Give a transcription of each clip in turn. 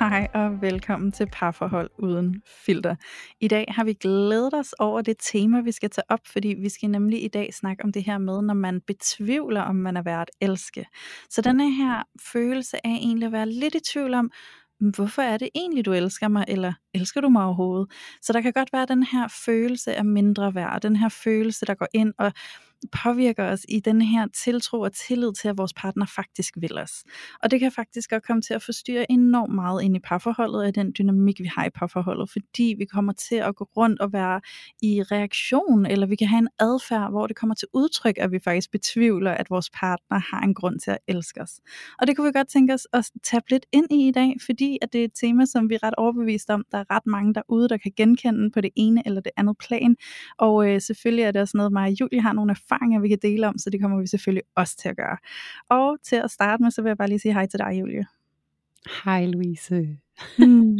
Hej og velkommen til Parforhold Uden Filter. I dag har vi glædet os over det tema, vi skal tage op, fordi vi skal nemlig i dag snakke om det her med, når man betvivler, om man er værd at elske. Så denne her følelse af egentlig at være lidt i tvivl om, hvorfor er det egentlig, du elsker mig, eller elsker du mig overhovedet? Så der kan godt være den her følelse af mindre værd, den her følelse, der går ind og påvirker os i den her tiltro og tillid til, at vores partner faktisk vil os. Og det kan faktisk godt komme til at forstyrre enormt meget ind i parforholdet og den dynamik, vi har i parforholdet, fordi vi kommer til at gå rundt og være i reaktion, eller vi kan have en adfærd, hvor det kommer til udtryk, at vi faktisk betvivler, at vores partner har en grund til at elske os. Og det kunne vi godt tænke os at tage lidt ind i i dag, fordi at det er et tema, som vi er ret overbevist om, der er ret mange derude, der kan genkende på det ene eller det andet plan. Og øh, selvfølgelig er det også noget, mig og Julie har nogle erfaringer, erfaringer, vi kan dele om, så det kommer vi selvfølgelig også til at gøre. Og til at starte med, så vil jeg bare lige sige hej til dig, Julie. Hej Louise. Mm.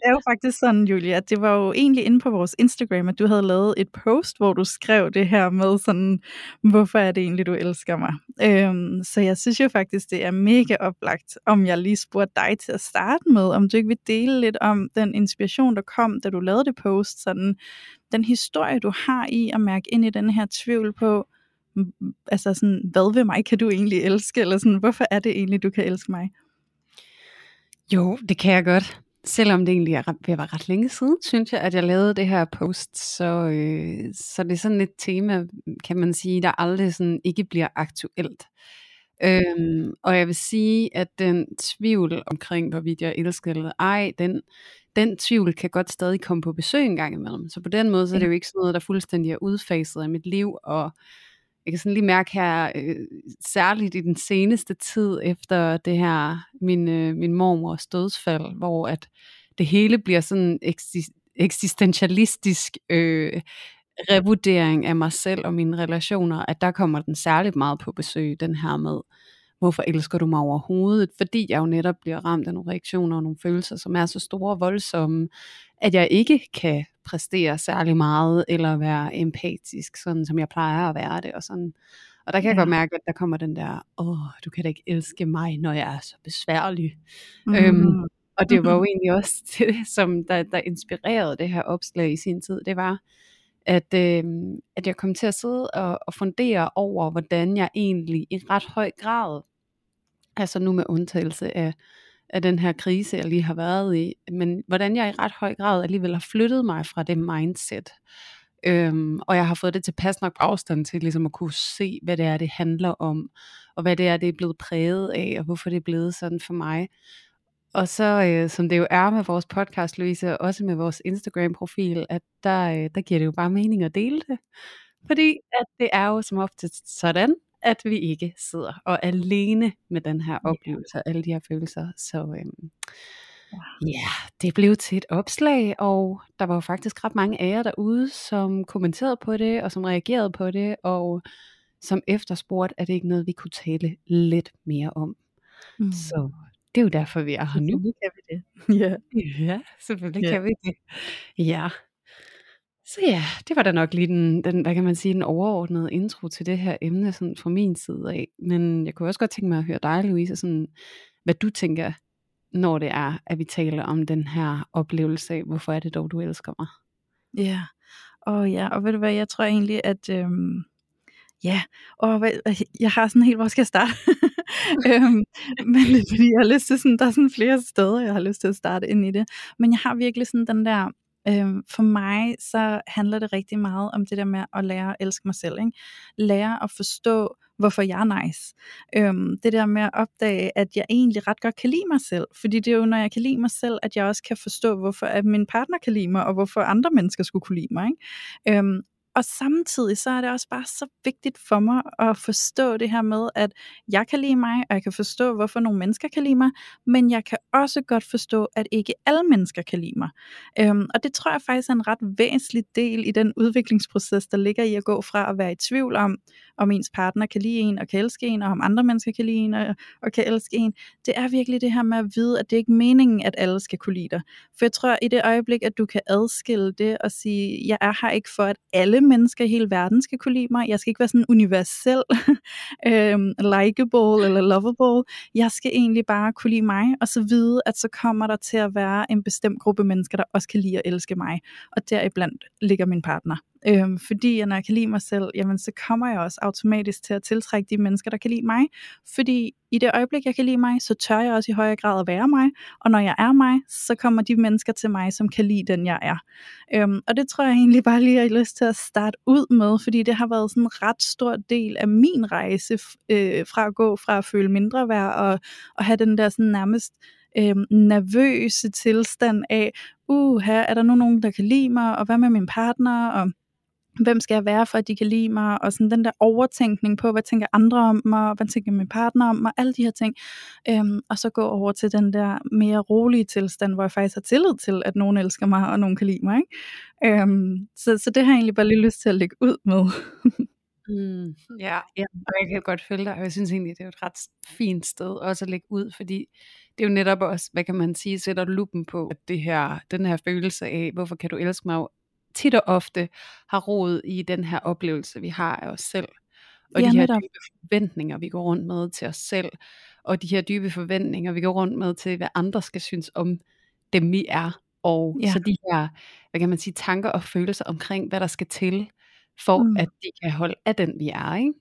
Det er jo faktisk sådan, Julia, at det var jo egentlig inde på vores Instagram, at du havde lavet et post, hvor du skrev det her med sådan, hvorfor er det egentlig, du elsker mig? Øhm, så jeg synes jo faktisk, det er mega oplagt, om jeg lige spurgte dig til at starte med, om du ikke vil dele lidt om den inspiration, der kom, da du lavede det post, sådan den historie, du har i at mærke ind i den her tvivl på, altså sådan, hvad ved mig kan du egentlig elske, eller sådan, hvorfor er det egentlig, du kan elske mig? Jo, det kan jeg godt. Selvom det egentlig er at være ret længe siden, synes jeg, at jeg lavede det her post, så, øh, så det er sådan et tema, kan man sige, der aldrig sådan ikke bliver aktuelt. Øhm, og jeg vil sige, at den tvivl omkring, hvorvidt jeg elsker eller ej, den, den tvivl kan godt stadig komme på besøg en gang imellem. Så på den måde, så er det jo ikke sådan noget, der fuldstændig er udfaset af mit liv, og jeg kan sådan lige mærke her, øh, særligt i den seneste tid efter det her, min, øh, min mormors dødsfald, hvor at det hele bliver sådan eksistentialistisk øh, revurdering af mig selv og mine relationer, at der kommer den særligt meget på besøg, den her med, hvorfor elsker du mig overhovedet? Fordi jeg jo netop bliver ramt af nogle reaktioner og nogle følelser, som er så store og voldsomme, at jeg ikke kan præstere særlig meget, eller være empatisk, sådan som jeg plejer at være det, og sådan. Og der kan jeg Ja. godt mærke, at der kommer den der, åh, du kan da ikke elske mig, når jeg er så besværlig. Mm. Øhm, og det var jo egentlig også det, som der, der inspirerede det her opslag i sin tid, det var, at, øh, at jeg kom til at sidde og, og fundere over, hvordan jeg egentlig i ret høj grad, altså nu med undtagelse af, af den her krise, jeg lige har været i, men hvordan jeg i ret høj grad alligevel har flyttet mig fra det mindset. Øhm, og jeg har fået det til pas nok afstand til ligesom at kunne se, hvad det er, det handler om, og hvad det er, det er blevet præget af, og hvorfor det er blevet sådan for mig. Og så, øh, som det jo er med vores podcast, Louise, og også med vores Instagram-profil, at der, øh, der giver det jo bare mening at dele det. Fordi at det er jo som ofte sådan, at vi ikke sidder og er alene med den her oplevelse og alle de her følelser. Så øhm, ja, det blev til et opslag, og der var jo faktisk ret mange af jer derude, som kommenterede på det, og som reagerede på det, og som efterspurgte, at det ikke noget, vi kunne tale lidt mere om. Mm. Så det er jo derfor, vi er her nu. Selvfølgelig kan vi det. Ja. Ja, selvfølgelig Ja. kan vi det. Ja. Så ja, det var da nok lige den, den, hvad kan man sige, den overordnede intro til det her emne sådan fra min side af. Men jeg kunne også godt tænke mig at høre dig, Louise, sådan, hvad du tænker, når det er, at vi taler om den her oplevelse af, hvorfor er det dog, du elsker mig? Ja, og ja, og ved du hvad, jeg tror egentlig, at øhm, ja, og jeg har sådan helt, hvor skal jeg starte? øhm, men det er fordi, jeg har lyst til sådan, der er sådan flere steder, jeg har lyst til at starte ind i det, men jeg har virkelig sådan den der, øhm, for mig, så handler det rigtig meget om det der med at lære at elske mig selv, ikke? lære at forstå, hvorfor jeg er nice. Øhm, det der med at opdage, at jeg egentlig ret godt kan lide mig selv. Fordi det er jo, når jeg kan lide mig selv, at jeg også kan forstå, hvorfor at min partner kan lide mig, og hvorfor andre mennesker skulle kunne lide mig. Ikke? Øhm, og samtidig så er det også bare så vigtigt for mig at forstå det her med, at jeg kan lide mig, og jeg kan forstå, hvorfor nogle mennesker kan lide mig, men jeg kan også godt forstå, at ikke alle mennesker kan lide mig. Øhm, og det tror jeg faktisk er en ret væsentlig del i den udviklingsproces, der ligger i at gå fra at være i tvivl om, om ens partner kan lide en og kan elske en, og om andre mennesker kan lide en og, og kan elske en. Det er virkelig det her med at vide, at det ikke er meningen, at alle skal kunne lide dig. For jeg tror, i det øjeblik, at du kan adskille det og sige, jeg er her ikke for, at alle mennesker i hele verden skal kunne lide mig. Jeg skal ikke være sådan universel, øhm, likable eller lovable. Jeg skal egentlig bare kunne lide mig, og så vide, at så kommer der til at være en bestemt gruppe mennesker, der også kan lide og elske mig. Og deriblandt ligger min partner. Øhm, fordi når jeg kan lide mig selv, jamen så kommer jeg også automatisk til at tiltrække de mennesker, der kan lide mig. Fordi i det øjeblik, jeg kan lide mig, så tør jeg også i højere grad at være mig. Og når jeg er mig, så kommer de mennesker til mig, som kan lide den, jeg er. Øhm, og det tror jeg egentlig bare lige, jeg har lyst til at starte ud med, fordi det har været sådan en ret stor del af min rejse, øh, fra at gå fra at føle mindre værd, og, og have den der sådan nærmest øh, nervøse tilstand af, uh, her er der nu nogen, der kan lide mig, og hvad med min partner, og hvem skal jeg være for, at de kan lide mig, og sådan den der overtænkning på, hvad tænker andre om mig, og hvad tænker min partner om mig, alle de her ting, øhm, og så gå over til den der mere rolige tilstand, hvor jeg faktisk har tillid til, at nogen elsker mig, og nogen kan lide mig. Ikke? Øhm, så, så det har jeg egentlig bare lige lyst til at lægge ud med. mm, ja, ja, og jeg kan godt følge dig, og jeg synes egentlig, det er et ret fint sted også at lægge ud, fordi det er jo netop også, hvad kan man sige, sætter lupen på at det her, den her følelse af, hvorfor kan du elske mig, tit og ofte har rod i den her oplevelse, vi har af os selv. Og ja, de her netop. dybe forventninger, vi går rundt med til os selv. Og de her dybe forventninger, vi går rundt med til, hvad andre skal synes om dem, vi er. Og ja. så de her, hvad kan man sige, tanker og følelser omkring, hvad der skal til, for mm. at de kan holde af den, vi er. Ikke?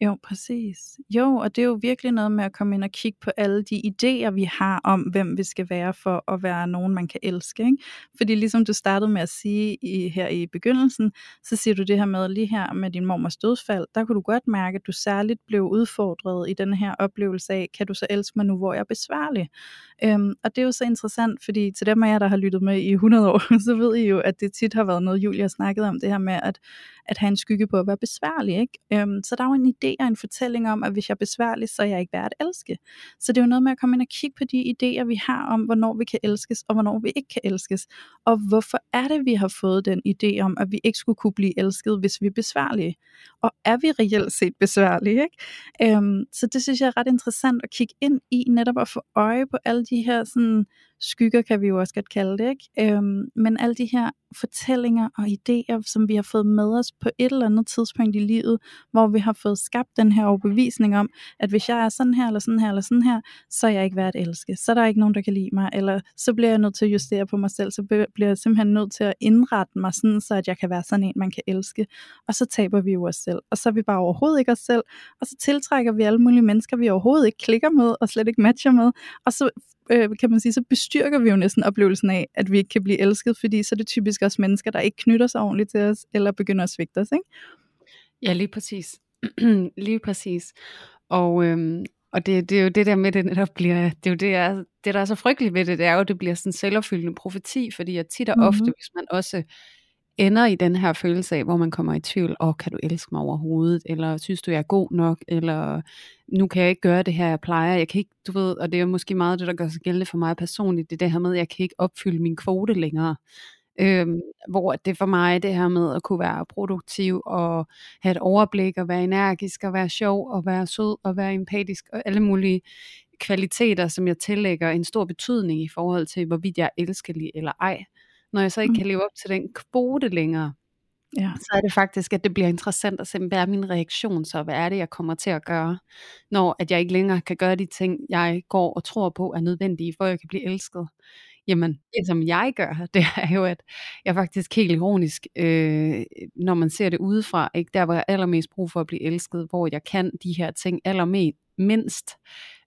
Jo, præcis. Jo, og det er jo virkelig noget med at komme ind og kigge på alle de idéer, vi har om, hvem vi skal være for at være nogen, man kan elske. Ikke? Fordi ligesom du startede med at sige i, her i begyndelsen, så siger du det her med lige her med din mormors dødsfald, der kunne du godt mærke, at du særligt blev udfordret i den her oplevelse af, kan du så elske mig nu, hvor jeg er besværlig? Øhm, og det er jo så interessant, fordi til dem af jer, der har lyttet med i 100 år, så ved I jo, at det tit har været noget, Julia har snakket om, det her med at, at have en skygge på at være besværlig. Ikke? Øhm, så der er jo en idé idéer, en fortælling om, at hvis jeg er besværlig, så er jeg ikke værd at elske. Så det er jo noget med at komme ind og kigge på de idéer, vi har om, hvornår vi kan elskes, og hvornår vi ikke kan elskes. Og hvorfor er det, vi har fået den idé om, at vi ikke skulle kunne blive elsket, hvis vi er besværlige? Og er vi reelt set besværlige? Ikke? Øhm, så det synes jeg er ret interessant at kigge ind i, netop at få øje på alle de her sådan, skygger, kan vi jo også godt kalde det. Ikke? Øhm, men alle de her fortællinger og idéer, som vi har fået med os på et eller andet tidspunkt i livet, hvor vi har fået skabt den her overbevisning om, at hvis jeg er sådan her, eller sådan her, eller sådan her, så er jeg ikke værd at elske. Så er der ikke nogen, der kan lide mig, eller så bliver jeg nødt til at justere på mig selv, så bliver jeg simpelthen nødt til at indrette mig sådan, så at jeg kan være sådan en, man kan elske. Og så taber vi jo os selv. Og så er vi bare overhovedet ikke os selv, og så tiltrækker vi alle mulige mennesker, vi overhovedet ikke klikker med, og slet ikke matcher med, og så øh, kan man sige, så bestyrker vi jo næsten oplevelsen af, at vi ikke kan blive elsket, fordi så er det typisk også mennesker, der ikke knytter sig ordentligt til os, eller begynder at svigte os, ikke? Ja, lige præcis. lige præcis. Og, øhm, og det, det er jo det der med, det netop bliver, det er jo det, er, det der er så frygteligt ved det, det er jo, det bliver sådan en selvopfyldende profeti, fordi at tit og mm-hmm. ofte, hvis man også ender i den her følelse af, hvor man kommer i tvivl, åh, oh, kan du elske mig overhovedet, eller synes du, jeg er god nok, eller nu kan jeg ikke gøre det her, jeg plejer, jeg kan ikke, du ved, og det er måske meget det, der gør sig gældende for mig personligt, det er det her med, at jeg kan ikke opfylde min kvote længere. Øhm, hvor det for mig, det her med at kunne være produktiv og have et overblik og være energisk og være sjov og være sød og være empatisk og alle mulige kvaliteter, som jeg tillægger en stor betydning i forhold til, hvorvidt jeg er elskelig eller ej når jeg så ikke mm. kan leve op til den kvote længere, ja. så er det faktisk, at det bliver interessant at se, hvad er min reaktion så, hvad er det, jeg kommer til at gøre, når at jeg ikke længere kan gøre de ting, jeg går og tror på er nødvendige, for at jeg kan blive elsket. Jamen, det som jeg gør, det er jo, at jeg faktisk helt ironisk, øh, når man ser det udefra, ikke der hvor jeg allermest brug for at blive elsket, hvor jeg kan de her ting allermest, mindst,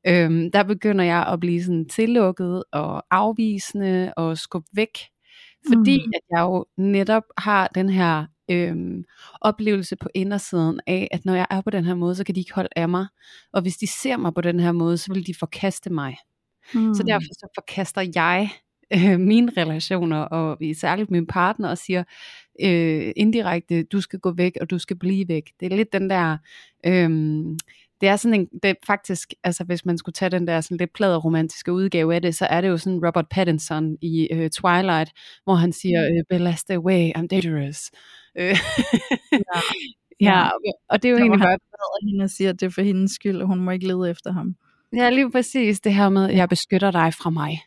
øh, der begynder jeg at blive sådan tillukket og afvisende og skubbe væk fordi mm. at jeg jo netop har den her øhm, oplevelse på indersiden af, at når jeg er på den her måde, så kan de ikke holde af mig. Og hvis de ser mig på den her måde, så vil de forkaste mig. Mm. Så derfor så forkaster jeg øh, mine relationer, og særligt min partner, og siger øh, indirekte, du skal gå væk, og du skal blive væk. Det er lidt den der... Øh, det er sådan en, det er faktisk, altså hvis man skulle tage den der sådan lidt pladeromantiske udgave af det, så er det jo sådan Robert Pattinson i uh, Twilight, hvor han siger, uh, Bella, stay away, I'm dangerous. ja. ja, og det er jo egentlig bare... Han hende og siger, at det er for hendes skyld, og hun må ikke lede efter ham. Ja, lige præcis det her med, jeg beskytter dig fra mig.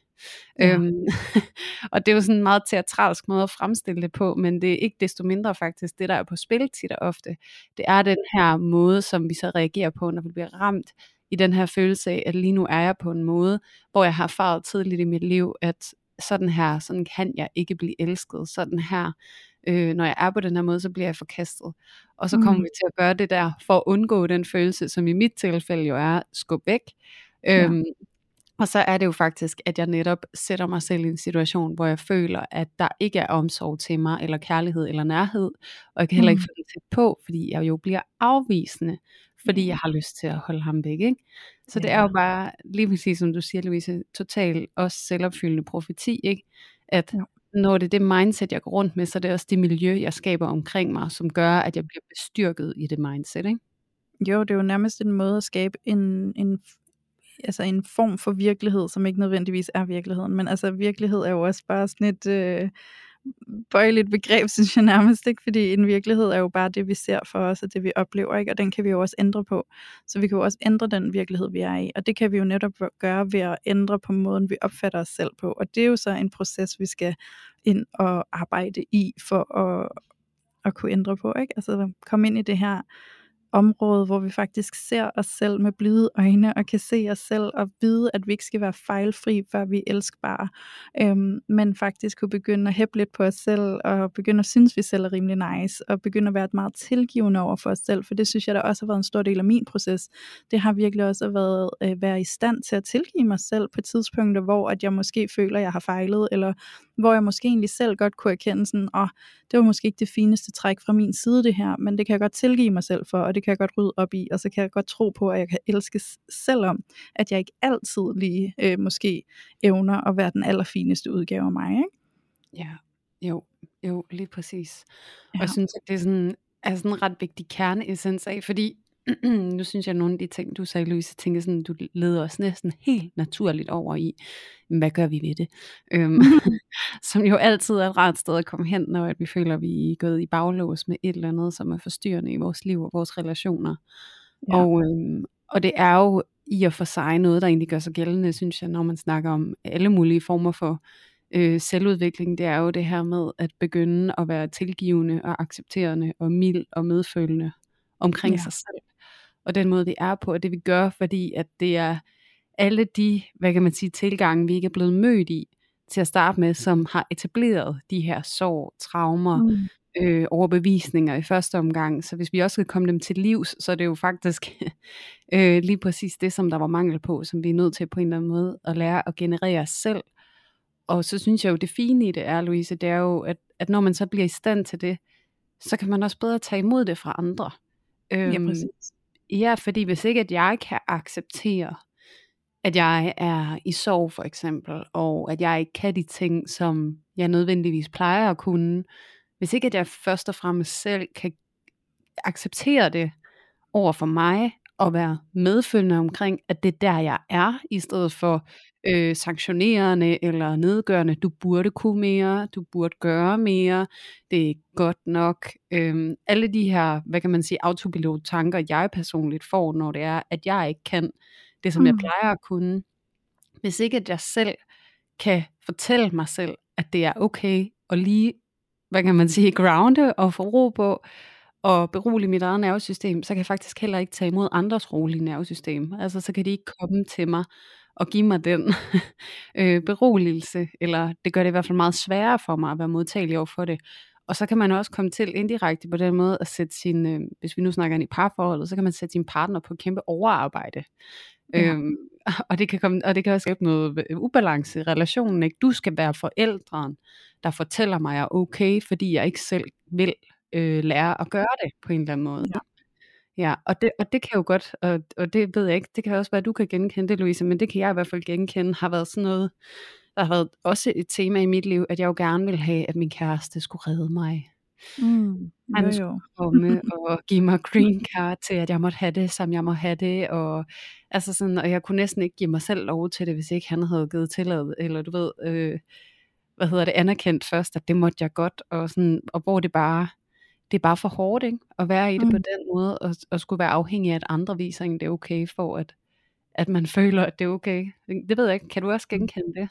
Ja. Øhm, og det er jo sådan en meget teatralsk måde at fremstille det på, men det er ikke desto mindre faktisk det, der er på spil tit og ofte. Det er den her måde, som vi så reagerer på, når vi bliver ramt i den her følelse af, at lige nu er jeg på en måde, hvor jeg har erfaret tidligt i mit liv, at sådan her, sådan kan jeg ikke blive elsket, sådan her, øh, når jeg er på den her måde, så bliver jeg forkastet. Og så kommer mm. vi til at gøre det der, for at undgå den følelse, som i mit tilfælde jo er, skub væk. Ja. Og så er det jo faktisk, at jeg netop sætter mig selv i en situation, hvor jeg føler, at der ikke er omsorg til mig, eller kærlighed, eller nærhed, og jeg kan heller ikke mm. få det tæt på, fordi jeg jo bliver afvisende, fordi jeg har lyst til at holde ham væk. Ikke? Så ja. det er jo bare, lige præcis som du siger, Louise, totalt også selvopfyldende profeti, ikke? at ja. når det er det mindset, jeg går rundt med, så er det også det miljø, jeg skaber omkring mig, som gør, at jeg bliver bestyrket i det mindset. Ikke? Jo, det er jo nærmest en måde at skabe en, en altså en form for virkelighed, som ikke nødvendigvis er virkeligheden. Men altså virkelighed er jo også bare sådan et øh, bøjeligt begreb, synes jeg nærmest ikke, fordi en virkelighed er jo bare det, vi ser for os, og det vi oplever, ikke? og den kan vi jo også ændre på. Så vi kan jo også ændre den virkelighed, vi er i, og det kan vi jo netop gøre ved at ændre på måden, vi opfatter os selv på. Og det er jo så en proces, vi skal ind og arbejde i, for at, at kunne ændre på, ikke? Altså komme ind i det her område, hvor vi faktisk ser os selv med blide øjne, og kan se os selv og vide, at vi ikke skal være fejlfri, før vi er elskbare, øhm, men faktisk kunne begynde at hæppe lidt på os selv, og begynde at synes, at vi selv er rimelig nice, og begynde at være et meget tilgivende over for os selv, for det synes jeg, der også har været en stor del af min proces. Det har virkelig også været at øh, være i stand til at tilgive mig selv på tidspunkter, hvor at jeg måske føler, at jeg har fejlet, eller hvor jeg måske egentlig selv godt kunne erkende sådan, åh, oh, det var måske ikke det fineste træk fra min side det her, men det kan jeg godt tilgive mig selv for, og det kan jeg godt rydde op i, og så kan jeg godt tro på, at jeg kan elske selvom, at jeg ikke altid lige øh, måske evner at være den allerfineste udgave af mig, ikke? Ja, jo, jo, lige præcis. Ja. Og jeg synes, at det er sådan, er sådan en ret vigtig kerneessens af, fordi nu synes jeg, at nogle af de ting, du sagde, Louise, tænker sådan, du leder os næsten helt naturligt over i, hvad gør vi ved det? Øhm, som jo altid er et rart sted at komme hen, når vi føler, at vi er gået i baglås med et eller andet, som er forstyrrende i vores liv og vores relationer. Ja. Og, øhm, og det er jo i og for sig noget, der egentlig gør sig gældende, synes jeg, når man snakker om alle mulige former for øh, selvudvikling, det er jo det her med at begynde at være tilgivende og accepterende og mild og medfølende omkring ja. sig selv og den måde, vi er på, og det vi gør, fordi at det er alle de, hvad kan man sige, tilgange, vi ikke er blevet mødt i til at starte med, som har etableret de her sår, traumer, mm. øh, overbevisninger i første omgang. Så hvis vi også skal komme dem til livs, så er det jo faktisk øh, lige præcis det, som der var mangel på, som vi er nødt til på en eller anden måde at lære at generere selv. Og så synes jeg jo, det fine i det er, Louise, det er jo, at, at når man så bliver i stand til det, så kan man også bedre tage imod det fra andre. Øhm, ja, præcis. Ja, fordi hvis ikke at jeg kan acceptere, at jeg er i sorg for eksempel, og at jeg ikke kan de ting, som jeg nødvendigvis plejer at kunne, hvis ikke at jeg først og fremmest selv kan acceptere det over for mig, og være medfølgende omkring, at det er der, jeg er, i stedet for øh, sanktionerende eller nedgørende, du burde kunne mere, du burde gøre mere, det er godt nok. Øhm, alle de her, hvad kan man sige, autopilot tanker, jeg personligt får, når det er, at jeg ikke kan det, som mm. jeg plejer at kunne. Hvis ikke at jeg selv kan fortælle mig selv, at det er okay, og lige, hvad kan man sige, grounde og få ro på, og berolige mit eget nervesystem, så kan jeg faktisk heller ikke tage imod andres rolige nervesystem. Altså så kan de ikke komme til mig og give mig den øh, beroligelse, eller det gør det i hvert fald meget sværere for mig at være modtagelig over for det. Og så kan man også komme til indirekte på den måde at sætte sin, øh, hvis vi nu snakker i parforholdet, så kan man sætte sin partner på kæmpe overarbejde. Ja. Øhm, og, det kan komme, og det kan også skabe noget ubalance i relationen. Ikke? Du skal være forældren, der fortæller mig, at jeg er okay, fordi jeg ikke selv vil øh, lære at gøre det på en eller anden måde. Ja. Ja, og det, og det kan jo godt, og, og det ved jeg ikke, det kan også være, at du kan genkende det, Louise, men det kan jeg i hvert fald genkende, har været sådan noget, der har været også et tema i mit liv, at jeg jo gerne ville have, at min kæreste skulle redde mig. Mm, Han jo, skulle jo. komme og give mig green card til, at jeg måtte have det, som jeg må have det, og, altså sådan, og jeg kunne næsten ikke give mig selv lov til det, hvis ikke han havde givet tillad, eller du ved, øh, hvad hedder det, anerkendt først, at det måtte jeg godt, og, sådan, og hvor det bare, det er bare for hårdt, ikke? At være i det mm. på Mm. den måde, og, og skulle være afhængig af, at andre viser en, det er okay, for at, at man føler, at det er okay. Det ved jeg ikke, kan du også genkende det?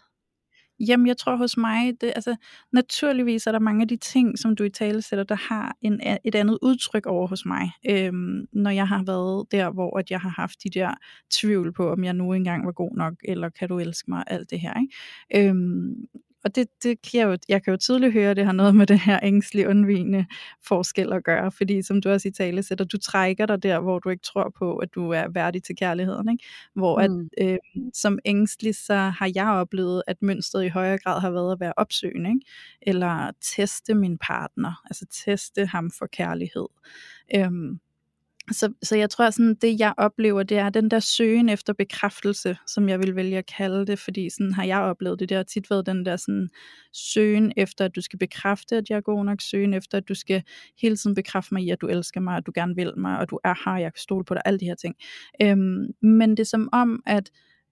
Jamen, jeg tror hos mig, det, altså, naturligvis er der mange af de ting, som du i tale sætter, der har en, et andet udtryk over hos mig, øhm, når jeg har været der, hvor at jeg har haft de der tvivl på, om jeg nu engang var god nok, eller kan du elske mig, alt det her. Ikke? Øhm, og det, det kan jeg, jo, jeg kan jo tydeligt høre, at det har noget med det her ængstlige, undvigende forskel at gøre, fordi som du også i tale sætter, du trækker dig der, hvor du ikke tror på, at du er værdig til kærligheden. Ikke? Hvor at, Mm. øh, som ængstelig, så har jeg oplevet, at mønstret i højere grad har været at være opsøgende, ikke? eller teste min partner, altså teste ham for kærlighed. Øhm, så, så jeg tror sådan, det jeg oplever, det er den der søgen efter bekræftelse, som jeg vil vælge at kalde det, fordi sådan har jeg oplevet det. Det har tit været den der sådan søgen efter, at du skal bekræfte, at jeg er god nok, søgen efter, at du skal hele tiden bekræfte mig i, at du elsker mig, at du gerne vil mig, og du er her, jeg kan stole på dig, alle de her ting. Øhm, men det er som om, at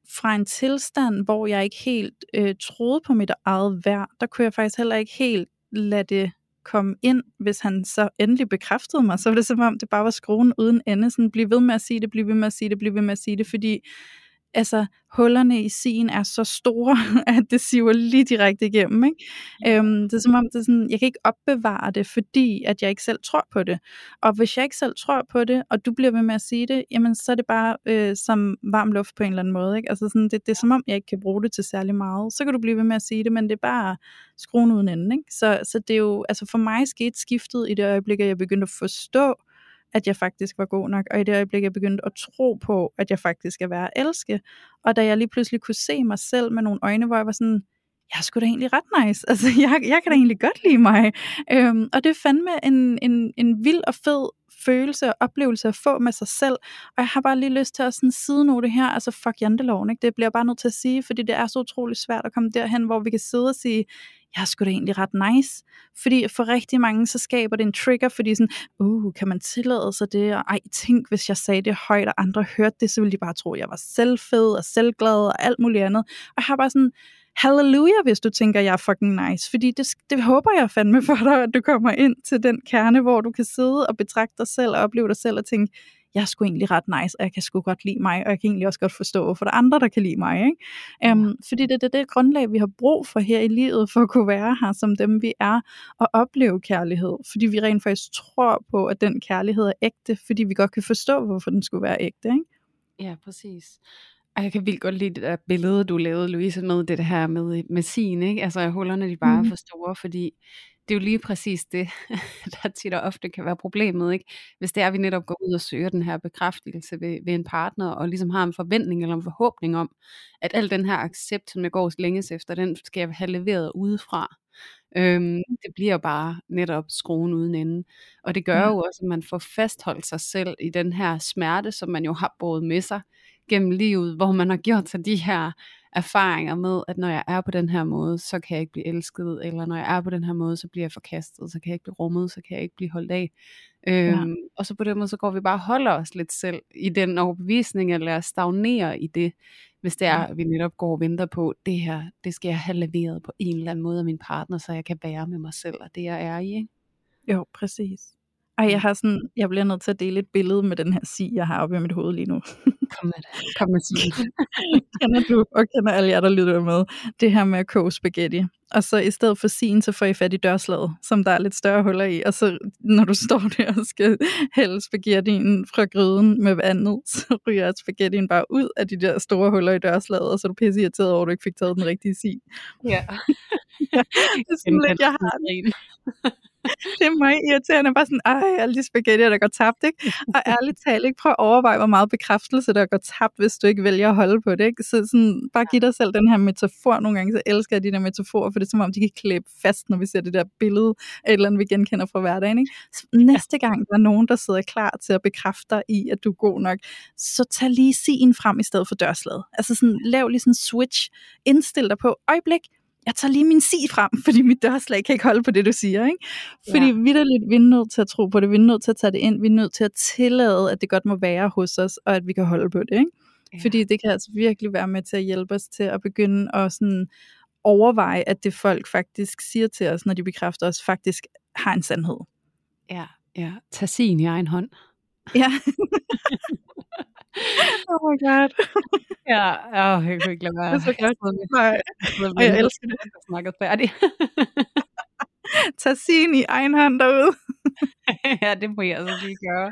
fra en tilstand, hvor jeg ikke helt øh, troede på mit eget værd, der kunne jeg faktisk heller ikke helt lade det komme ind, hvis han så endelig bekræftede mig, så var det som om, det bare var skruen uden ende, sådan blive ved med at sige det, blive ved med at sige det, blive ved med at sige det, fordi altså hullerne i sin er så store, at det siver lige direkte igennem. Ikke? Øhm, det er som om, det er sådan, jeg kan ikke opbevare det, fordi at jeg ikke selv tror på det. Og hvis jeg ikke selv tror på det, og du bliver ved med at sige det, jamen så er det bare øh, som varm luft på en eller anden måde. Ikke? Altså sådan, det, det er som om, jeg ikke kan bruge det til særlig meget. Så kan du blive ved med at sige det, men det er bare skruen uden ende. Ikke? Så, så det er jo, altså for mig skete skiftet i det øjeblik, at jeg begyndte at forstå, at jeg faktisk var god nok, og i det øjeblik, jeg begyndte at tro på, at jeg faktisk er værd at elske, og da jeg lige pludselig kunne se mig selv med nogle øjne, hvor jeg var sådan, jeg skulle sgu da egentlig ret nice, altså jeg, jeg kan da egentlig godt lide mig, øhm, og det er fandme en, en, en vild og fed følelse og oplevelse at få med sig selv, og jeg har bare lige lyst til at sådan sidenote her, altså fuck janteloven, ikke? det bliver jeg bare nødt til at sige, fordi det er så utroligt svært at komme derhen, hvor vi kan sidde og sige, jeg er sgu da egentlig ret nice. Fordi for rigtig mange, så skaber det en trigger, fordi sådan, uh, kan man tillade sig det? Og ej, tænk, hvis jeg sagde det højt, og andre hørte det, så ville de bare tro, at jeg var selvfed og selvglad og alt muligt andet. Og jeg har bare sådan, halleluja, hvis du tænker, jeg er fucking nice. Fordi det, det håber jeg fandme for dig, at du kommer ind til den kerne, hvor du kan sidde og betragte dig selv og opleve dig selv og tænke, jeg er sgu egentlig ret nice, og jeg kan sgu godt lide mig, og jeg kan egentlig også godt forstå, hvorfor der er andre, der kan lide mig. Ikke? Um, fordi det er det, det grundlag, vi har brug for her i livet, for at kunne være her som dem, vi er, og opleve kærlighed. Fordi vi rent faktisk tror på, at den kærlighed er ægte, fordi vi godt kan forstå, hvorfor den skulle være ægte. Ikke? Ja, præcis. Og jeg kan vildt godt lide det der billede, du lavede, Louise, med det her med, med sin, ikke? Altså, hullerne, de bare er Mhm. for store, fordi det er jo lige præcis det, der tit og ofte kan være problemet, ikke? Hvis det er, at vi netop går ud og søger den her bekræftelse ved, ved en partner, og ligesom har en forventning eller en forhåbning om, at al den her accept, som jeg går længes efter, den skal jeg have leveret udefra. Øhm, det bliver jo bare netop skruen uden ende. Og det gør jo også, at man får fastholdt sig selv i den her smerte, som man jo har båret med sig gennem livet, hvor man har gjort sig de her erfaringer med, at når jeg er på den her måde, så kan jeg ikke blive elsket, eller når jeg er på den her måde, så bliver jeg forkastet, så kan jeg ikke blive rummet, så kan jeg ikke blive holdt af. Øhm, Og så på den måde, så går vi bare og holder os lidt selv i den overbevisning, eller stagnerer i det, hvis det er, Ja. at vi netop går og venter på, det her, det skal jeg have leveret på en eller anden måde af min partner, så jeg kan være med mig selv, og det jeg er i. Ikke? Jo, præcis. Ej, jeg har sådan, jeg bliver nødt til at dele et billede med den her si, jeg har oppe i mit hoved lige nu. Kom med det. Kom med sige. kender du, og kender alle jer, der lytter med, det her med at koge spaghetti. Og så i stedet for sin, så får I fat i dørslaget, som der er lidt større huller i. Og så når du står der og skal hælde spaghettien fra gryden med vandet, så ryger spaghettien bare ud af de der store huller i dørslaget, og så er du pisse irriteret over, at du ikke fik taget den rigtige si. Ja. Det er sådan lidt, jeg har, det er meget irriterende, bare sådan, ej, alle de spaghetti, der går tabt, ikke? Og ærligt talt, ikke? Prøv at overveje, hvor meget bekræftelse, der går tabt, hvis du ikke vælger at holde på det, ikke? Så sådan, bare giv dig selv den her metafor. Nogle gange så elsker jeg de der metaforer, for det er som om, de kan klæbe fast, når vi ser det der billede et eller andet, vi genkender fra hverdagen, ikke? Så næste gang, der er nogen, der sidder klar til at bekræfte dig i, at du er god nok, så tag lige sin frem i stedet for dørslaget. Altså sådan, lav lige sådan en switch. Indstil dig på, øjeblik, jeg tager lige min sig frem, fordi mit dørslag kan ikke holde på det, du siger. Ikke? Fordi ja. vi er lidt, vi er nødt til at tro på det, vi er nødt til at tage det ind, vi er nødt til at tillade, at det godt må være hos os, og at vi kan holde på det. Ikke? Ja. Fordi det kan altså virkelig være med til at hjælpe os til at begynde at sådan overveje, at det folk faktisk siger til os, når de bekræfter os, faktisk har en sandhed. Ja, ja. Tag sin i egen hånd. Ja. oh my god. ja, oh, jeg kunne ikke lade være. Det er så godt. Nej, og jeg elsker det. Jeg snakket færdig. Tag sin i egen hånd derude. ja, det må jeg altså lige gøre.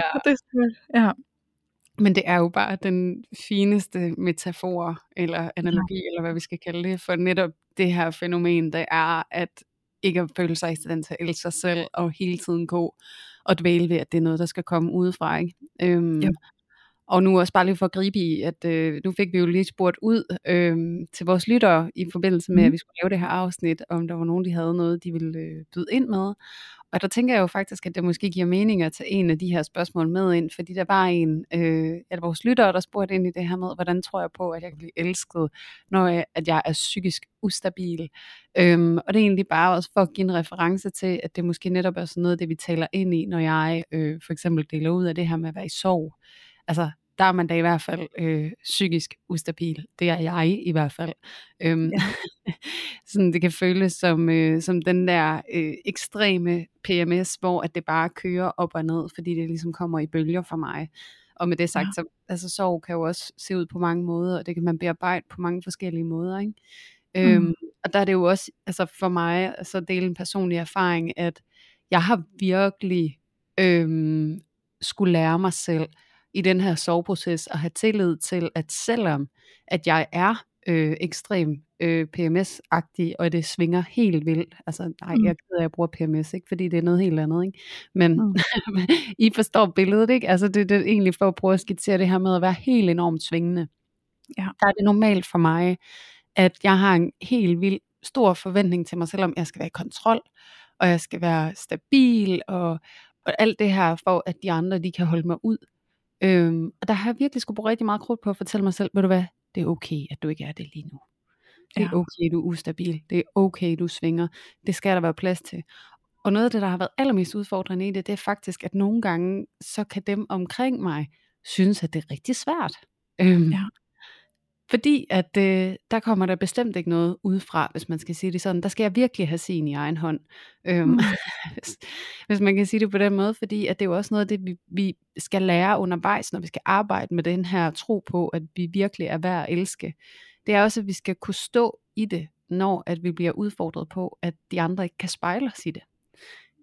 Ja. Det er ja. Men det er jo bare den fineste metafor, eller analogi, ja. eller hvad vi skal kalde det, for netop det her fænomen, der er, at ikke at føle sig i stand til at elske sig selv, og hele tiden gå og dvæle ved, at det er noget, der skal komme udefra. Ikke? Øhm, ja. Og nu også bare lige for at gribe i, at øh, nu fik vi jo lige spurgt ud øh, til vores lyttere i forbindelse med, at vi skulle lave det her afsnit, om der var nogen, de havde noget, de ville øh, byde ind med. Og der tænker jeg jo faktisk, at det måske giver mening at tage en af de her spørgsmål med ind, fordi der var en øh, af vores lyttere, der spurgte ind i det her med, hvordan tror jeg på, at jeg kan blive elsket, når jeg, at jeg er psykisk ustabil. Øhm, og det er egentlig bare også for at give en reference til, at det måske netop er sådan noget, det vi taler ind i, når jeg øh, for eksempel deler ud af det her med at være i sorg. Altså, der er man da i hvert fald øh, psykisk ustabil. Det er jeg i hvert fald. Øhm, ja. sådan det kan føles som, øh, som den der øh, ekstreme PMS, hvor at det bare kører op og ned, fordi det ligesom kommer i bølger for mig. Og med det sagt, ja. så altså, sorg kan jo også se ud på mange måder, og det kan man bearbejde på mange forskellige måder. Ikke? Øhm, mm. og der er det jo også altså for mig, altså dele en personlig erfaring, at jeg har virkelig øhm, skulle lære mig selv, i den her soveproces og have tillid til, at selvom at jeg er øh, ekstrem øh, PMS-agtig, og det svinger helt vildt. Altså, nej, mm. jeg ved, at jeg bruger PMS, ikke? fordi det er noget helt andet. Ikke? Men mm. I forstår billedet, ikke? Altså, det, det er egentlig for at prøve at skitsere det her med at være helt enormt svingende. Ja. Der er det normalt for mig, at jeg har en helt vild stor forventning til mig selv, om jeg skal være i kontrol, og jeg skal være stabil, og, og alt det her, for at de andre, de kan holde mig ud. Øhm, og der har jeg virkelig skulle bruge rigtig meget krudt på at fortælle mig selv, ved du hvad, det er okay, at du ikke er det lige nu. Det er ja. okay, du er ustabil. Det er okay, du svinger. Det skal der være plads til. Og noget af det, der har været allermest udfordrende i det, det er faktisk, at nogle gange, så kan dem omkring mig synes, at det er rigtig svært. Øhm, ja. Fordi at øh, der kommer der bestemt ikke noget udefra, hvis man skal sige det sådan. Der skal jeg virkelig have sin i egen hånd. Øhm, mm. hvis, hvis man kan sige det på den måde, fordi at det er jo også noget af det, vi, vi skal lære undervejs, når vi skal arbejde med den her tro på, at vi virkelig er værd at elske. Det er også, at vi skal kunne stå i det, når at vi bliver udfordret på, at de andre ikke kan spejle os i det.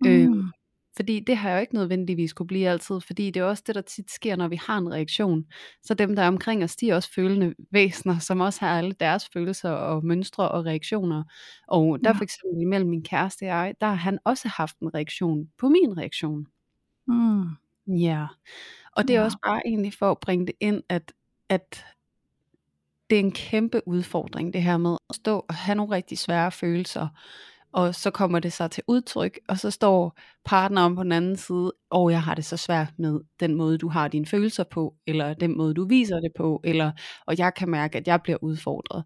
Mm. Øhm, fordi det har jo ikke nødvendigvis kunne blive altid, fordi det er også det, der tit sker, når vi har en reaktion. Så dem, der er omkring os, de er også følende væsener, som også har alle deres følelser og mønstre og reaktioner. Og der ja. for eksempel mellem min kæreste og jeg, der har han også haft en reaktion på min reaktion. Mm. Ja. Og det er ja. også bare egentlig for at bringe det ind, at, at det er en kæmpe udfordring, det her med at stå og have nogle rigtig svære følelser, og så kommer det så til udtryk, og så står partneren på den anden side, og oh, jeg har det så svært med den måde, du har dine følelser på, eller den måde, du viser det på, eller, og jeg kan mærke, at jeg bliver udfordret.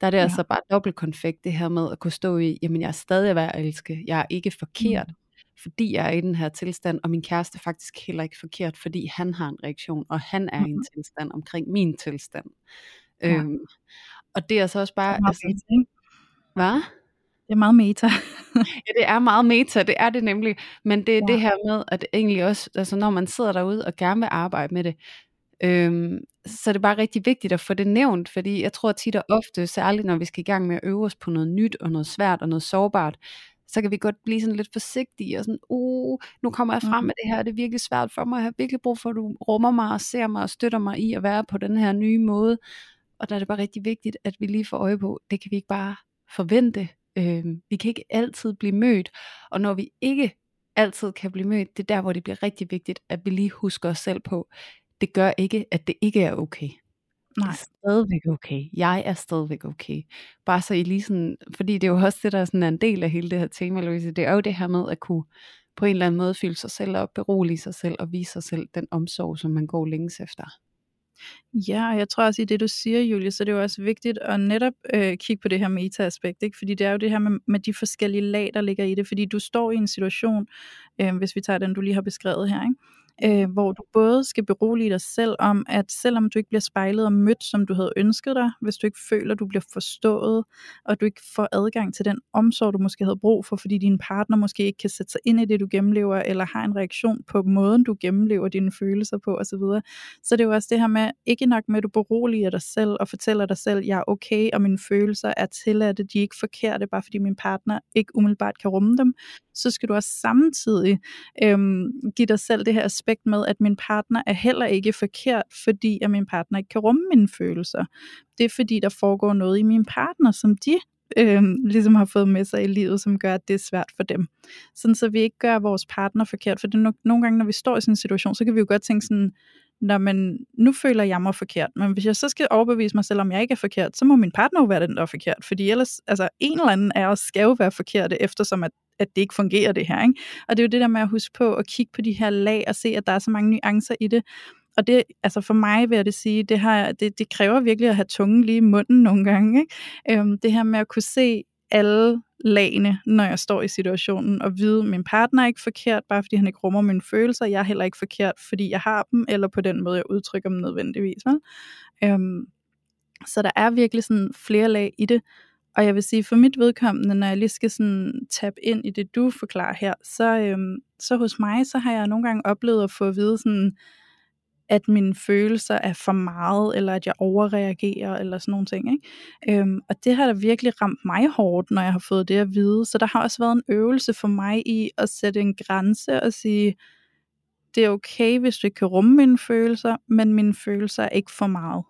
Der er det ja. altså bare dobbelt konfekt, det her med at kunne stå i, jamen jeg er stadig værd at elske, jeg er ikke forkert, mm. fordi jeg er i den her tilstand, og min kæreste er faktisk heller ikke forkert, fordi han har en reaktion, og han er mm. i en mm-hmm. tilstand omkring min tilstand. Ja. Øhm, og det er så også bare... Altså, hvad? Det er meget meta. ja, det er meget meta, det er det nemlig. Men det er ja. det her med, at egentlig også, altså når man sidder derude og gerne vil arbejde med det, øhm, så er det bare rigtig vigtigt at få det nævnt, fordi jeg tror tit og ofte, særligt når vi skal i gang med at øve os på noget nyt og noget svært og noget sårbart, så kan vi godt blive sådan lidt forsigtige og sådan, uh, nu kommer jeg frem mm. med det her, det er virkelig svært for mig, jeg har virkelig brug for, at du rummer mig og ser mig og støtter mig i at være på den her nye måde. Og der er det bare rigtig vigtigt, at vi lige får øje på, det kan vi ikke bare forvente, Øh, vi kan ikke altid blive mødt, og når vi ikke altid kan blive mødt, det er der, hvor det bliver rigtig vigtigt, at vi lige husker os selv på, det gør ikke, at det ikke er okay. Nej. Det er stadigvæk okay. Jeg er stadigvæk okay. Bare så I lige sådan, fordi det er jo også det, der er sådan en del af hele det her tema, Louise. Det er jo det her med at kunne på en eller anden måde fylde sig selv op, berolige sig selv og vise sig selv den omsorg, som man går længes efter. Ja, og jeg tror også i det, du siger, Julie, så det er jo også vigtigt at netop øh, kigge på det her meta-aspekt, ikke? fordi det er jo det her med, med de forskellige lag, der ligger i det, fordi du står i en situation, øh, hvis vi tager den, du lige har beskrevet her, ikke? Øh, hvor du både skal berolige dig selv om, at selvom du ikke bliver spejlet og mødt, som du havde ønsket dig, hvis du ikke føler, du bliver forstået, og du ikke får adgang til den omsorg, du måske havde brug for, fordi din partner måske ikke kan sætte sig ind i det, du gennemlever, eller har en reaktion på måden, du gennemlever dine følelser på osv. Så det er jo også det her med, ikke nok med, at du beroliger dig selv og fortæller dig selv, jeg er okay, og mine følelser er tilladte, de er ikke forkerte, bare fordi min partner ikke umiddelbart kan rumme dem, så skal du også samtidig øhm, give dig selv det her aspekt med, at min partner er heller ikke forkert, fordi at min partner ikke kan rumme mine følelser. Det er fordi, der foregår noget i min partner, som de øh, ligesom har fået med sig i livet, som gør, at det er svært for dem. Sådan så vi ikke gør vores partner forkert, for det er no- nogle gange, når vi står i sådan en situation, så kan vi jo godt tænke sådan, når man, nu føler jeg mig forkert, men hvis jeg så skal overbevise mig selv, om jeg ikke er forkert, så må min partner jo være den, der er forkert, fordi ellers, altså en eller anden af os skal jo være forkert, eftersom at, at det ikke fungerer det her, ikke? Og det er jo det der med at huske på at kigge på de her lag og se, at der er så mange nuancer i det, og det, altså for mig vil jeg det sige, det, har, det, det kræver virkelig at have tungen lige i munden nogle gange, ikke? Øhm, det her med at kunne se alle lagene, når jeg står i situationen, og vide, at min partner er ikke forkert, bare fordi han ikke rummer mine følelser, jeg er heller ikke forkert, fordi jeg har dem, eller på den måde, jeg udtrykker dem nødvendigvis. Vel? Øhm, så der er virkelig sådan flere lag i det, og jeg vil sige, for mit vedkommende, når jeg lige skal sådan tabe ind i det, du forklarer her, så, øhm, så hos mig, så har jeg nogle gange oplevet at få at vide sådan, at mine følelser er for meget, eller at jeg overreagerer, eller sådan nogle ting. Ikke? Øhm, og det har da virkelig ramt mig hårdt, når jeg har fået det at vide. Så der har også været en øvelse for mig i at sætte en grænse og sige, det er okay, hvis du ikke kan rumme mine følelser, men mine følelser er ikke for meget.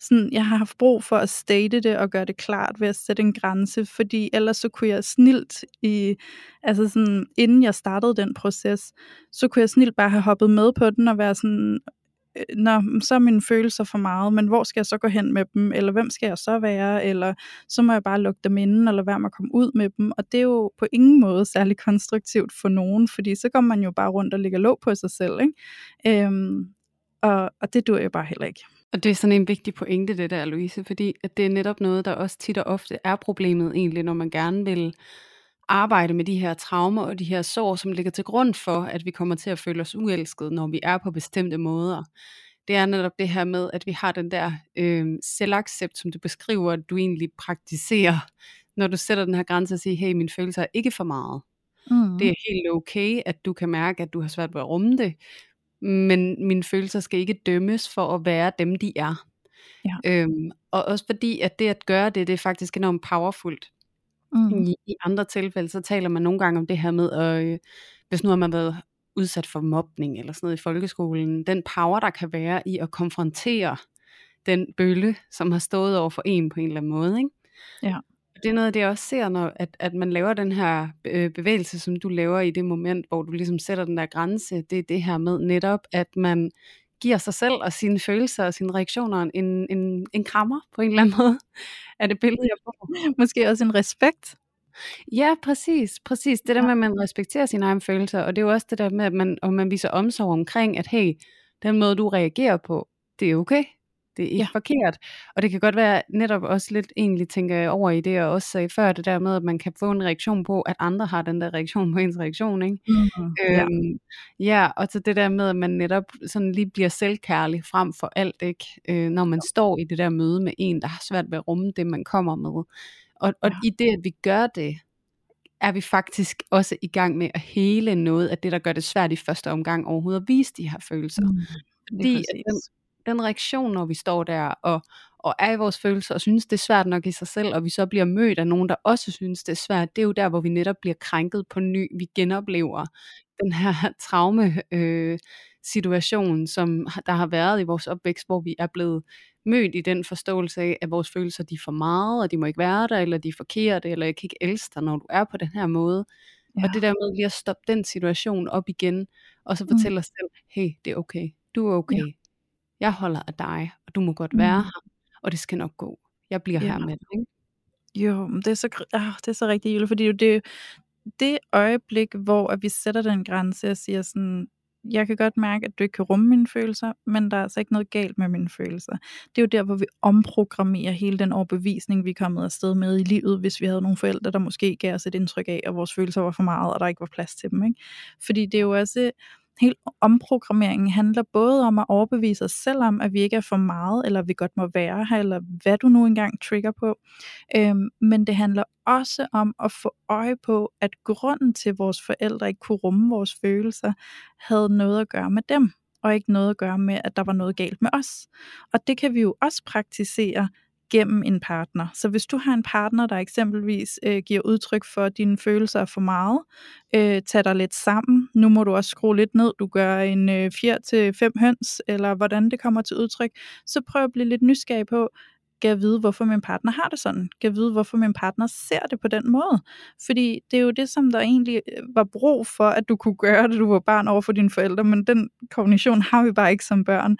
Sådan, jeg har haft brug for at state det og gøre det klart ved at sætte en grænse, fordi ellers så kunne jeg snilt i, altså sådan, inden jeg startede den proces, så kunne jeg snilt bare have hoppet med på den og være sådan, Øh, når så er mine følelser for meget, men hvor skal jeg så gå hen med dem, eller hvem skal jeg så være, eller så må jeg bare lukke dem inden, eller være med at komme ud med dem, og det er jo på ingen måde særlig konstruktivt for nogen, fordi så går man jo bare rundt og ligger låg på sig selv, ikke? Øhm, og, og det dur jo bare heller ikke. Og det er sådan en vigtig pointe, det der, Louise, fordi at det er netop noget, der også tit og ofte er problemet egentlig, når man gerne vil arbejde med de her traumer og de her sår, som ligger til grund for, at vi kommer til at føle os uelskede, når vi er på bestemte måder. Det er netop det her med, at vi har den der øh, selvaccept, som du beskriver, at du egentlig praktiserer, når du sætter den her grænse og siger, hey, mine følelser er ikke for meget. Mm. Det er helt okay, at du kan mærke, at du har svært ved at rumme det, men mine følelser skal ikke dømmes for at være dem, de er. Ja. Øhm, og også fordi, at det at gøre det, det er faktisk enormt powerfult. Mm. I, I andre tilfælde, så taler man nogle gange om det her med, at øh, hvis nu har man været udsat for mobning eller sådan noget i folkeskolen, den power, der kan være i at konfrontere den bølle, som har stået over for en på en eller anden måde. Ikke? Ja. Det er noget af det, jeg også ser, når at, at man laver den her øh, bevægelse, som du laver i det moment, hvor du ligesom sætter den der grænse. Det er det her med netop, at man giver sig selv og sine følelser og sine reaktioner en, en, en krammer på en eller anden måde. Er det billede, jeg får? Måske også en respekt. Ja, præcis. præcis. Det der med, at man respekterer sine egne følelser, og det er jo også det der med, at man, og man viser omsorg omkring, at hey, den måde, du reagerer på, det er okay. Det er ikke ja. forkert. Og det kan godt være netop også lidt egentlig tænke over i det, jeg også sagde før, det der med, at man kan få en reaktion på, at andre har den der reaktion på ens reaktion. Ikke? Mm-hmm. Øhm, ja. ja, og så det der med, at man netop sådan lige bliver selvkærlig frem for alt, ikke? Øh, når man ja. står i det der møde med en, der har svært ved at rumme det, man kommer med. Og, og ja. i det, at vi gør det, er vi faktisk også i gang med at hele noget af det, der gør det svært i første omgang overhovedet at vise de her følelser. Mm, Fordi den, den reaktion, når vi står der og, og er i vores følelser og synes, det er svært nok i sig selv, og vi så bliver mødt af nogen, der også synes, det er svært, det er jo der, hvor vi netop bliver krænket på ny. Vi genoplever den her traume øh, situation, som der har været i vores opvækst, hvor vi er blevet mødt i den forståelse af, at vores følelser de er for meget, og de må ikke være der, eller de er forkerte, eller jeg kan ikke elske dig, når du er på den her måde. Ja. Og det der med lige at stoppe den situation op igen, og så fortælle mm. os selv, hey, det er okay, du er okay, ja. Jeg holder af dig, og du må godt mm. være her, og det skal nok gå. Jeg bliver ja. her med dig. Jo, det er så, ah, det er så rigtigt, Julie, fordi det, det øjeblik, hvor at vi sætter den grænse og siger sådan, jeg kan godt mærke, at du ikke kan rumme mine følelser, men der er altså ikke noget galt med mine følelser. Det er jo der, hvor vi omprogrammerer hele den overbevisning, vi er kommet afsted med i livet, hvis vi havde nogle forældre, der måske gav os et indtryk af, at vores følelser var for meget, og der ikke var plads til dem. Ikke? Fordi det er jo også Hele omprogrammeringen handler både om at overbevise os selv om, at vi ikke er for meget, eller vi godt må være her, eller hvad du nu engang trigger på. Øhm, men det handler også om at få øje på, at grunden til, at vores forældre ikke kunne rumme vores følelser, havde noget at gøre med dem, og ikke noget at gøre med, at der var noget galt med os. Og det kan vi jo også praktisere gennem en partner. Så hvis du har en partner, der eksempelvis øh, giver udtryk for, at dine følelser er for meget, øh, tag dig lidt sammen. Nu må du også skrue lidt ned. Du gør en øh, 4 til fem høns, eller hvordan det kommer til udtryk. Så prøv at blive lidt nysgerrig på, kan vide, hvorfor min partner har det sådan. Kan vide, hvorfor min partner ser det på den måde. Fordi det er jo det, som der egentlig øh, var brug for, at du kunne gøre, da du var barn over for dine forældre, men den kognition har vi bare ikke som børn.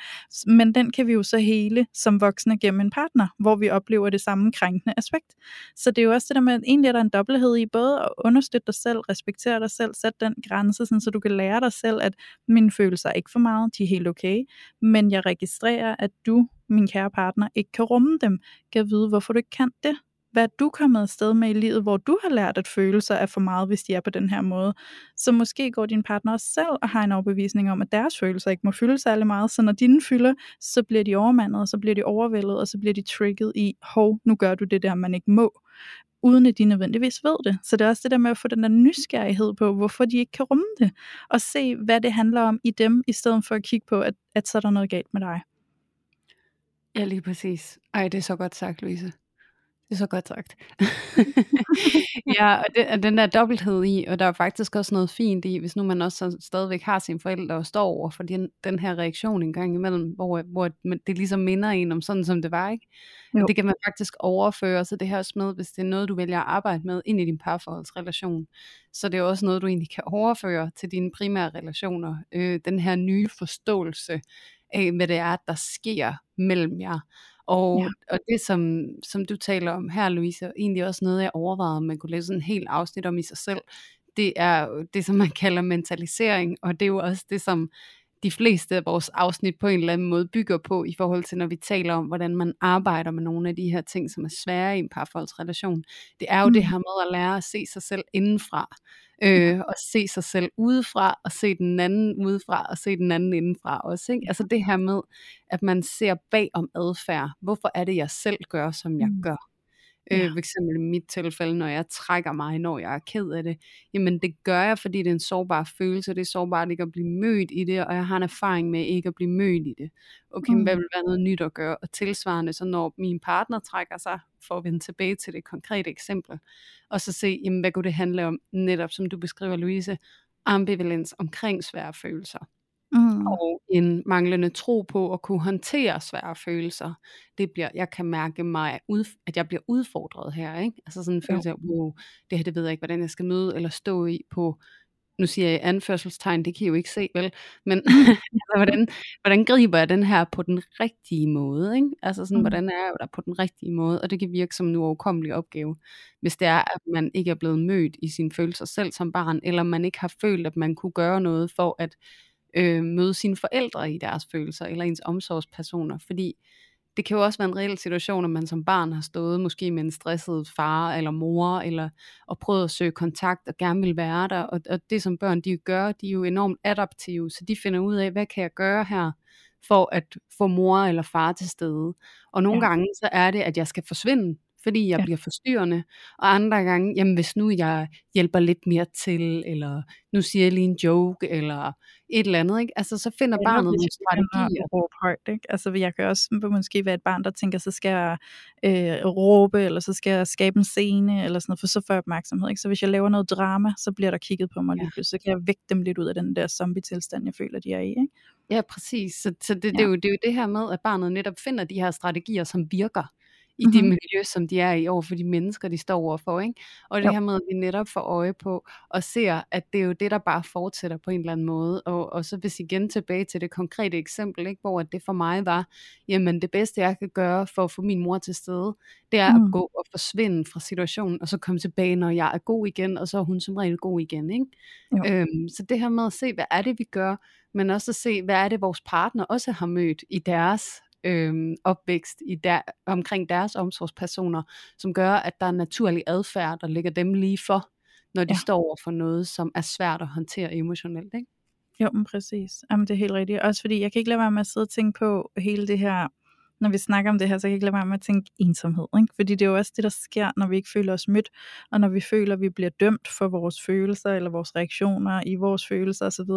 Men den kan vi jo så hele som voksne gennem en partner, hvor vi oplever det samme krænkende aspekt. Så det er jo også det der med, at egentlig er der en dobbelthed i både at understøtte dig selv, respektere dig selv, sætte den grænse, sådan, så du kan lære dig selv, at mine følelser er ikke for meget, de er helt okay, men jeg registrerer, at du min kære partner ikke kan rumme dem, kan vide, hvorfor du ikke kan det. Hvad er du kommet afsted med i livet, hvor du har lært, at følelser er for meget, hvis de er på den her måde. Så måske går din partner også selv og har en overbevisning om, at deres følelser ikke må fylde særlig meget, så når dine fylder, så bliver de overmandet, og så bliver de overvældet, og så bliver de trigget i, hov, nu gør du det der, man ikke må uden at de nødvendigvis ved det. Så det er også det der med at få den der nysgerrighed på, hvorfor de ikke kan rumme det, og se, hvad det handler om i dem, i stedet for at kigge på, at, at så er der noget galt med dig. Ja, lige præcis. Ej, det er så godt sagt, Louise. Det er så godt sagt. ja, og, det, og den der dobbelthed i, og der er faktisk også noget fint i, hvis nu man også stadigvæk har sine forældre og står over for den, den her reaktion en gang imellem, hvor, hvor det ligesom minder en om sådan, som det var, ikke? Jo. Det kan man faktisk overføre, så det her også med, hvis det er noget, du vælger at arbejde med ind i din parforholdsrelation, så det er også noget, du egentlig kan overføre til dine primære relationer. Øh, den her nye forståelse af, hvad det er, der sker mellem jer. Og, ja. og det, som, som du taler om her, Louise, er egentlig også noget, jeg overvejede, om man kunne lave sådan en helt afsnit om i sig selv. Det er det, som man kalder mentalisering, og det er jo også det, som de fleste af vores afsnit på en eller anden måde bygger på, i forhold til når vi taler om, hvordan man arbejder med nogle af de her ting, som er svære i en parforholdsrelation. Det er jo mm. det her med at lære at se sig selv indenfra øh, og se sig selv udefra, og se den anden udefra, og se den anden indenfra også. Ikke? Altså det her med, at man ser bag om adfærd. Hvorfor er det, jeg selv gør, som jeg mm. Øh, for eksempel i mit tilfælde, når jeg trækker mig, når jeg er ked af det. Jamen det gør jeg, fordi det er en sårbar følelse. Det er sårbart ikke at blive mødt i det, og jeg har en erfaring med ikke at blive mødt i det. Okay, mm. hvad vil være noget nyt at gøre? Og tilsvarende, så når min partner trækker sig, for at vende tilbage til det konkrete eksempel, og så se, jamen, hvad kunne det handle om, netop som du beskriver, Louise, ambivalens omkring svære følelser. Mm. Og en manglende tro på at kunne håndtere svære følelser. Det bliver, jeg kan mærke mig, ud, at jeg bliver udfordret her. Ikke? Altså sådan en følelse af, wow, det her det ved jeg ikke, hvordan jeg skal møde eller stå i på nu siger jeg anførselstegn, det kan I jo ikke se, vel? Men altså, hvordan, hvordan griber jeg den her på den rigtige måde? Ikke? Altså sådan, mm. hvordan er jeg der på den rigtige måde? Og det kan virke som en uoverkommelig opgave, hvis det er, at man ikke er blevet mødt i sine følelser selv som barn, eller man ikke har følt, at man kunne gøre noget for at øh, møde sine forældre i deres følelser, eller ens omsorgspersoner, fordi det kan jo også være en reel situation, at man som barn har stået måske med en stresset far eller mor, eller og prøvet at søge kontakt og gerne vil være der, og, og det som børn de gør, de er jo enormt adaptive, så de finder ud af, hvad kan jeg gøre her, for at få mor eller far til stede. Og nogle ja. gange så er det, at jeg skal forsvinde, fordi jeg ja. bliver forstyrrende, og andre gange, jamen hvis nu jeg hjælper lidt mere til, eller nu siger jeg lige en joke, eller et eller andet, ikke? Altså så finder ja, barnet nogle strategier. Råbe højt, ikke? Altså jeg kan også måske være et barn, der tænker, så skal jeg øh, råbe, eller så skal jeg skabe en scene, eller sådan noget, for så får jeg opmærksomhed, ikke? Så hvis jeg laver noget drama, så bliver der kigget på mig ja. lige så kan jeg vække dem lidt ud af den der zombie-tilstand, jeg føler, de er i, ikke? Ja, præcis. Så, så det, ja. det, er jo, det er jo det her med, at barnet netop finder de her strategier, som virker i mm-hmm. det miljø, som de er i over for de mennesker, de står overfor. Ikke? Og det jo. her med, at vi netop får øje på og ser, at det er jo det, der bare fortsætter på en eller anden måde. Og, og så hvis igen tilbage til det konkrete eksempel, ikke? hvor det for mig var, jamen det bedste jeg kan gøre for at få min mor til stede, det er mm. at gå og forsvinde fra situationen, og så komme tilbage, når jeg er god igen, og så er hun som regel god igen. Ikke? Øhm, så det her med at se, hvad er det, vi gør, men også at se, hvad er det, vores partner også har mødt i deres øh, opvækst i der, omkring deres omsorgspersoner, som gør, at der er naturlig adfærd, der ligger dem lige for, når de ja. står over for noget, som er svært at håndtere emotionelt. Ikke? Jo, men præcis. Jamen, det er helt rigtigt. Også fordi, jeg kan ikke lade være med at sidde og tænke på hele det her når vi snakker om det her, så kan jeg ikke lade være med at tænke ensomhed. Ikke? Fordi det er jo også det, der sker, når vi ikke føler os mødt, og når vi føler, at vi bliver dømt for vores følelser, eller vores reaktioner i vores følelser osv.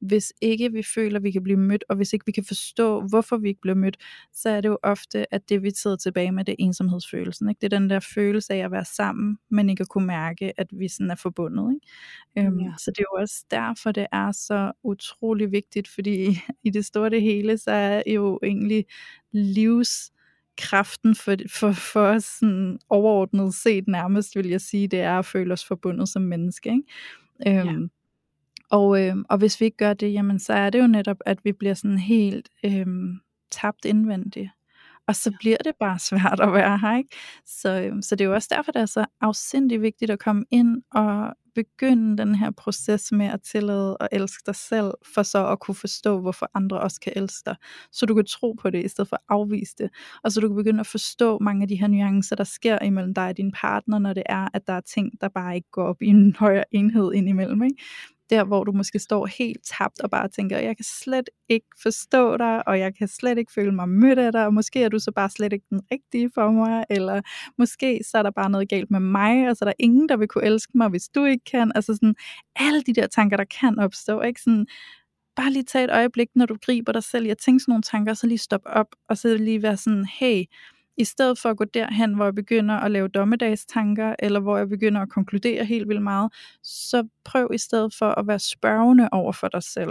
Hvis ikke vi føler, at vi kan blive mødt, og hvis ikke vi kan forstå, hvorfor vi ikke bliver mødt, så er det jo ofte, at det vi sidder tilbage med, det er ensomhedsfølelsen. Ikke? Det er den der følelse af at være sammen, men ikke at kunne mærke, at vi sådan er forbundet. Ikke? Øhm, ja. Så det er jo også derfor, det er så utrolig vigtigt, fordi i det store det hele, så er jo egentlig livskraften for, for, for sådan overordnet set nærmest, vil jeg sige, det er at føle os forbundet som menneske. Ikke? Øhm, ja. og, øhm, og hvis vi ikke gør det, jamen så er det jo netop, at vi bliver sådan helt øhm, tabt indvendigt. Og så bliver det bare svært at være her, ikke? Så, øhm, så det er jo også derfor, det er så afsindig vigtigt at komme ind og begynde den her proces med at tillade og elske dig selv, for så at kunne forstå, hvorfor andre også kan elske dig. Så du kan tro på det, i stedet for at afvise det. Og så du kan begynde at forstå mange af de her nuancer, der sker imellem dig og din partner, når det er, at der er ting, der bare ikke går op i en højere enhed indimellem. Ikke? Der hvor du måske står helt tabt og bare tænker, jeg kan slet ikke forstå dig, og jeg kan slet ikke føle mig mødt af dig, og måske er du så bare slet ikke den rigtige for mig, eller måske så er der bare noget galt med mig, og så er der ingen, der vil kunne elske mig, hvis du ikke kan. Altså sådan, alle de der tanker, der kan opstå, ikke? Sådan, bare lige tage et øjeblik, når du griber dig selv i at tænke sådan nogle tanker, så lige stoppe op, og så lige være sådan, hey, i stedet for at gå derhen, hvor jeg begynder at lave dommedagstanker, eller hvor jeg begynder at konkludere helt vildt meget, så prøv i stedet for at være spørgende over for dig selv.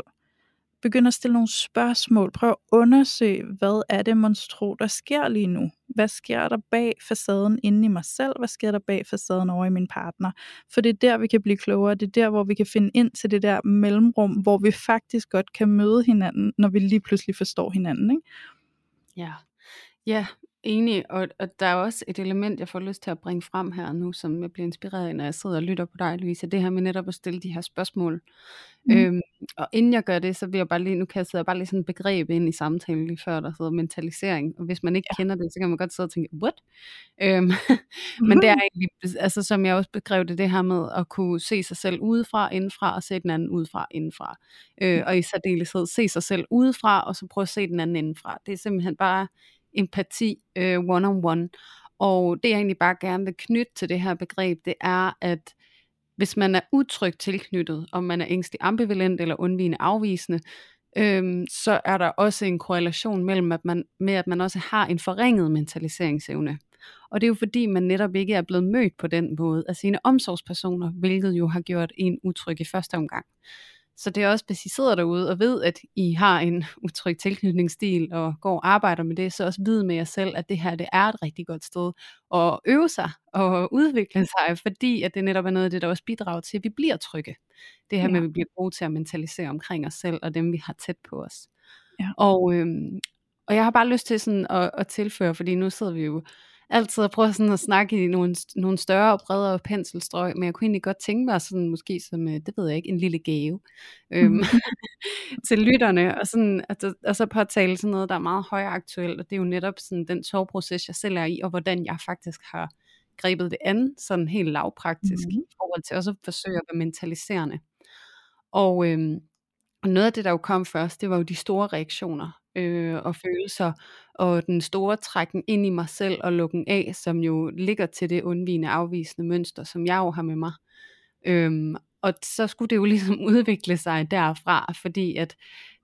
Begynd at stille nogle spørgsmål. Prøv at undersøge, hvad er det monstro, der sker lige nu? Hvad sker der bag facaden inde i mig selv? Hvad sker der bag facaden over i min partner? For det er der, vi kan blive klogere. Det er der, hvor vi kan finde ind til det der mellemrum, hvor vi faktisk godt kan møde hinanden, når vi lige pludselig forstår hinanden. Ikke? Ja, Ja, Enig, og, og der er også et element, jeg får lyst til at bringe frem her nu, som jeg bliver inspireret af, når jeg sidder og lytter på dig, Louise, det her med netop at stille de her spørgsmål. Mm. Øhm, og inden jeg gør det, så vil jeg bare lige, nu kan jeg sidde bare lige sådan et begreb ind i samtalen lige før, der hedder mentalisering, og hvis man ikke ja. kender det, så kan man godt sidde og tænke, what? Øhm, men det er egentlig, altså som jeg også beskrev det, det her med at kunne se sig selv udefra, indenfra, og se den anden udefra, indenfra. Øh, mm. Og i særdeleshed se sig selv udefra, og så prøve at se den anden indenfra. Det er simpelthen bare empati øh, one-on-one. Og det jeg egentlig bare gerne vil knytte til det her begreb, det er, at hvis man er utrygt tilknyttet, om man er ængstelig ambivalent eller undvigende afvisende, øhm, så er der også en korrelation mellem, at man, med at man også har en forringet mentaliseringsevne. Og det er jo fordi, man netop ikke er blevet mødt på den måde af sine omsorgspersoner, hvilket jo har gjort en utryg i første omgang. Så det er også, hvis I sidder derude og ved, at I har en utryg tilknytningsstil og går og arbejder med det, så også vide med jer selv, at det her det er et rigtig godt sted at øve sig og udvikle sig, fordi at det netop er noget af det, der også bidrager til, at vi bliver trygge. Det her ja. med, at vi bliver gode til at mentalisere omkring os selv og dem, vi har tæt på os. Ja. Og, øhm, og jeg har bare lyst til sådan at, at tilføre, fordi nu sidder vi jo altid at prøve sådan at snakke i nogle, nogle større og bredere penselstrøg, men jeg kunne egentlig godt tænke mig sådan måske som, øh, det ved jeg ikke, en lille gave øhm, mm. til lytterne, og, sådan, at, og så påtale sådan noget, der er meget højaktuelt, og det er jo netop sådan den soveproces, jeg selv er i, og hvordan jeg faktisk har grebet det an, sådan helt lavpraktisk, mm. i forhold til også at forsøge at være mentaliserende. Og øhm, og noget af det, der jo kom først, det var jo de store reaktioner øh, og følelser, og den store trækken ind i mig selv og lukken af, som jo ligger til det undvigende afvisende mønster, som jeg jo har med mig. Øhm, og så skulle det jo ligesom udvikle sig derfra, fordi at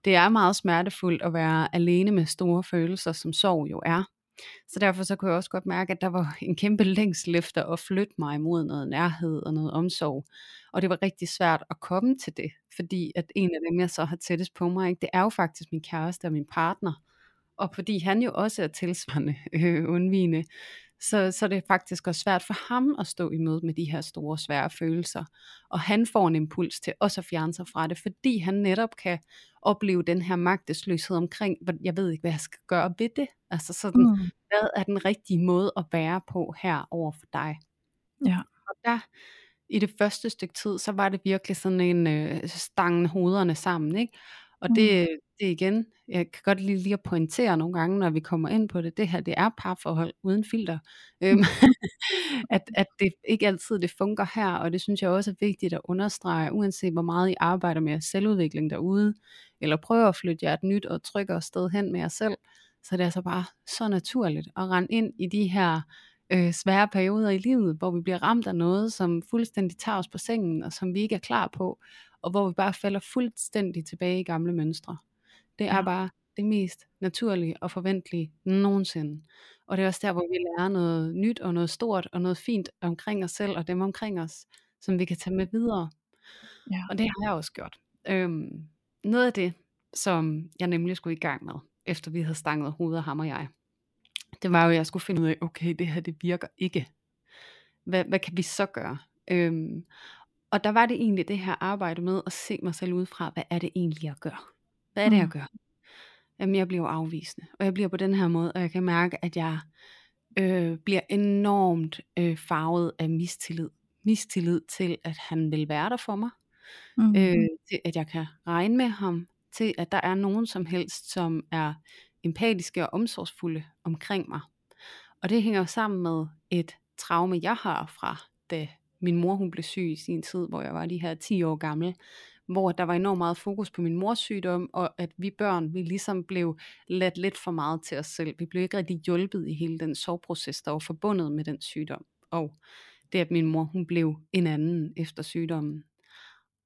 det er meget smertefuldt at være alene med store følelser, som sorg jo er. Så derfor så kunne jeg også godt mærke, at der var en kæmpe længsel efter at flytte mig mod noget nærhed og noget omsorg. Og det var rigtig svært at komme til det, fordi at en af dem, jeg så har tættest på mig, ikke, det er jo faktisk min kæreste og min partner. Og fordi han jo også er tilsvarende øh, undvigende, så, så det er faktisk også svært for ham at stå i møde med de her store, svære følelser. Og han får en impuls til også at fjerne sig fra det, fordi han netop kan opleve den her magtesløshed omkring, jeg ved ikke, hvad jeg skal gøre ved det. Altså sådan, mm. hvad er den rigtige måde at være på her over for dig? Ja. Og der, i det første stykke tid, så var det virkelig sådan en øh, stangen hovederne sammen, ikke? Og det, mm. det igen, jeg kan godt lige, lige at pointere nogle gange, når vi kommer ind på det, det her, det er parforhold uden filter. Øhm, mm. at, at det ikke altid det fungerer her, og det synes jeg også er vigtigt at understrege, uanset hvor meget I arbejder med selvudvikling derude, eller prøver at flytte jer et nyt og trykker sted hen med jer selv, så det er altså bare så naturligt at rende ind i de her øh, svære perioder i livet, hvor vi bliver ramt af noget, som fuldstændig tager os på sengen, og som vi ikke er klar på, og hvor vi bare falder fuldstændig tilbage i gamle mønstre. Det er ja. bare det mest naturlige og forventelige nogensinde. Og det er også der, hvor vi lærer noget nyt og noget stort og noget fint omkring os selv og dem omkring os, som vi kan tage med videre. Ja. Og det har jeg også gjort. Øhm, noget af det, som jeg nemlig skulle i gang med, efter vi havde stanget hovedet, ham og jeg, det var jo, at jeg skulle finde ud af, okay, det her det virker ikke. Hvad, hvad kan vi så gøre? Øhm, og der var det egentlig det her arbejde med at se mig selv ud fra, hvad er det egentlig, jeg gør? Hvad er det, jeg mm. gør? Jamen, jeg bliver afvisende, og jeg bliver på den her måde, og jeg kan mærke, at jeg øh, bliver enormt øh, farvet af mistillid. Mistillid til, at han vil være der for mig, mm. øh, til at jeg kan regne med ham, til at der er nogen som helst, som er empatiske og omsorgsfulde omkring mig. Og det hænger sammen med et traume, jeg har fra da min mor hun blev syg i sin tid, hvor jeg var de her 10 år gammel, hvor der var enormt meget fokus på min mors sygdom, og at vi børn, vi ligesom blev ladt lidt for meget til os selv. Vi blev ikke rigtig hjulpet i hele den sorgproces, der var forbundet med den sygdom. Og det, at min mor, hun blev en anden efter sygdommen.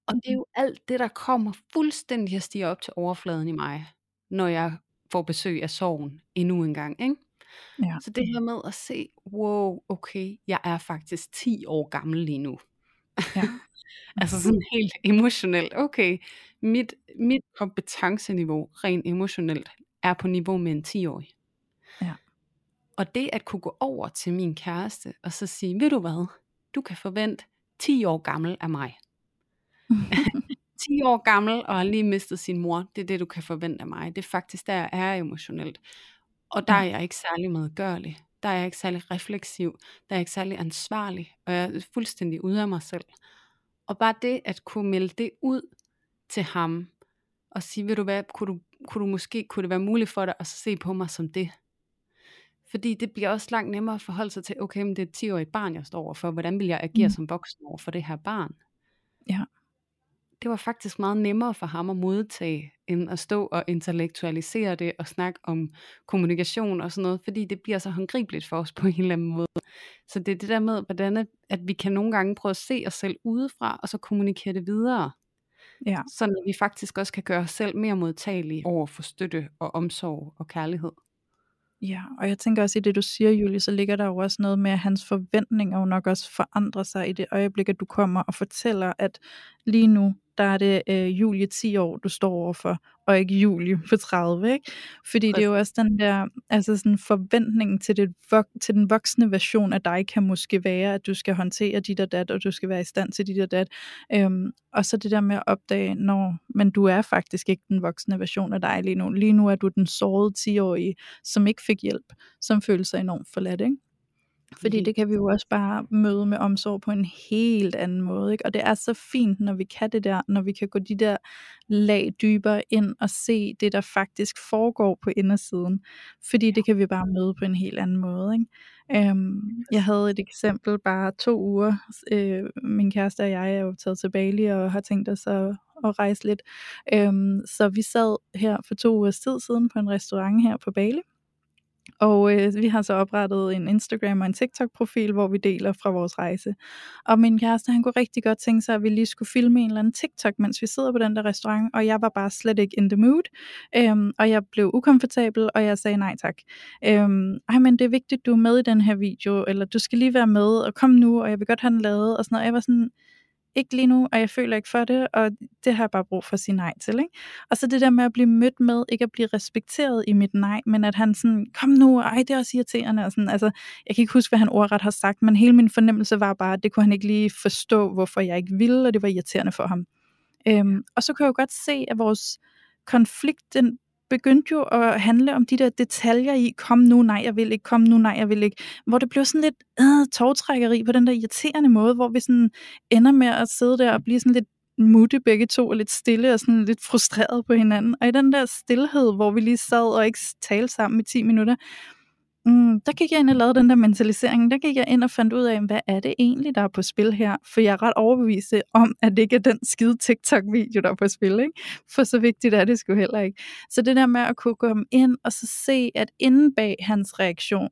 Og det er jo alt det, der kommer fuldstændig at stige op til overfladen i mig, når jeg får besøg af sorgen endnu en gang. Ikke? Ja. Så det her med at se, wow, okay, jeg er faktisk 10 år gammel lige nu. Ja. altså sådan helt emotionelt, okay, mit, mit kompetenceniveau rent emotionelt er på niveau med en 10-årig. Ja. Og det at kunne gå over til min kæreste og så sige, ved du hvad, du kan forvente 10 år gammel af mig. 10 år gammel og har lige mistet sin mor, det er det du kan forvente af mig. Det er faktisk der jeg er emotionelt. Og der er jeg ikke særlig medgørlig. Der er jeg ikke særlig refleksiv. Der er jeg ikke særlig ansvarlig. Og jeg er fuldstændig ude af mig selv. Og bare det at kunne melde det ud til ham, og sige, ved du hvad, kunne du, kunne du måske, kunne det være muligt for dig at se på mig som det? Fordi det bliver også langt nemmere at forholde sig til, okay, men det er et 10-årigt barn, jeg står overfor. Hvordan vil jeg agere mm. som voksen over for det her barn? Ja det var faktisk meget nemmere for ham at modtage, end at stå og intellektualisere det og snakke om kommunikation og sådan noget, fordi det bliver så håndgribeligt for os på en eller anden måde. Så det er det der med, hvordan at vi kan nogle gange prøve at se os selv udefra, og så kommunikere det videre. Ja. Så vi faktisk også kan gøre os selv mere modtagelige over for støtte og omsorg og kærlighed. Ja, og jeg tænker også i det, du siger, Julie, så ligger der jo også noget med, at hans forventninger jo nok også forandrer sig i det øjeblik, at du kommer og fortæller, at lige nu, der er det øh, Julie 10 år, du står overfor, og ikke Julie på 30, ikke? Fordi det er jo også den der, altså sådan forventningen til, det, til den voksne version af dig kan måske være, at du skal håndtere dit og dat, og du skal være i stand til dit og dat. Øhm, og så det der med at opdage, når, men du er faktisk ikke den voksne version af dig lige nu. Lige nu er du den sårede 10-årige, som ikke fik hjælp, som føler sig enormt forladt, ikke? Fordi det kan vi jo også bare møde med omsorg på en helt anden måde. Ikke? Og det er så fint, når vi kan det der, når vi kan gå de der lag dybere ind og se det, der faktisk foregår på indersiden. Fordi det kan vi bare møde på en helt anden måde. Ikke? Øhm, jeg havde et eksempel bare to uger. Øh, min kæreste og jeg er jo taget til Bali og har tænkt os at, at rejse lidt. Øhm, så vi sad her for to uger tid siden på en restaurant her på Bali, og øh, vi har så oprettet en Instagram og en TikTok-profil, hvor vi deler fra vores rejse. Og min kæreste, han kunne rigtig godt tænke sig, at vi lige skulle filme en eller anden TikTok, mens vi sidder på den der restaurant, og jeg var bare slet ikke in the mood. Øhm, og jeg blev ukomfortabel, og jeg sagde nej tak. Øhm, Ej, men det er vigtigt, du er med i den her video, eller du skal lige være med, og kom nu, og jeg vil godt have den lavet, og sådan noget. Jeg var sådan, ikke lige nu, og jeg føler ikke for det, og det har jeg bare brug for at sige nej til. Ikke? Og så det der med at blive mødt med, ikke at blive respekteret i mit nej, men at han sådan, kom nu, ej, det er også irriterende. Og sådan, altså, jeg kan ikke huske, hvad han ordret har sagt, men hele min fornemmelse var bare, at det kunne han ikke lige forstå, hvorfor jeg ikke ville, og det var irriterende for ham. Øhm, og så kan jeg jo godt se, at vores konflikt, den begyndte jo at handle om de der detaljer i, kom nu, nej, jeg vil ikke, kom nu, nej, jeg vil ikke, hvor det blev sådan lidt øh, tovtrækkeri på den der irriterende måde, hvor vi sådan ender med at sidde der og blive sådan lidt mutte begge to, og lidt stille og sådan lidt frustreret på hinanden. Og i den der stillhed, hvor vi lige sad og ikke talte sammen i 10 minutter, Mm, der gik jeg ind og lavede den der mentalisering. Der gik jeg ind og fandt ud af, hvad er det egentlig, der er på spil her? For jeg er ret overbevist om, at det ikke er den skide TikTok-video, der er på spil. Ikke? For så vigtigt er det sgu heller ikke. Så det der med at kunne komme ind og så se, at inden bag hans reaktion,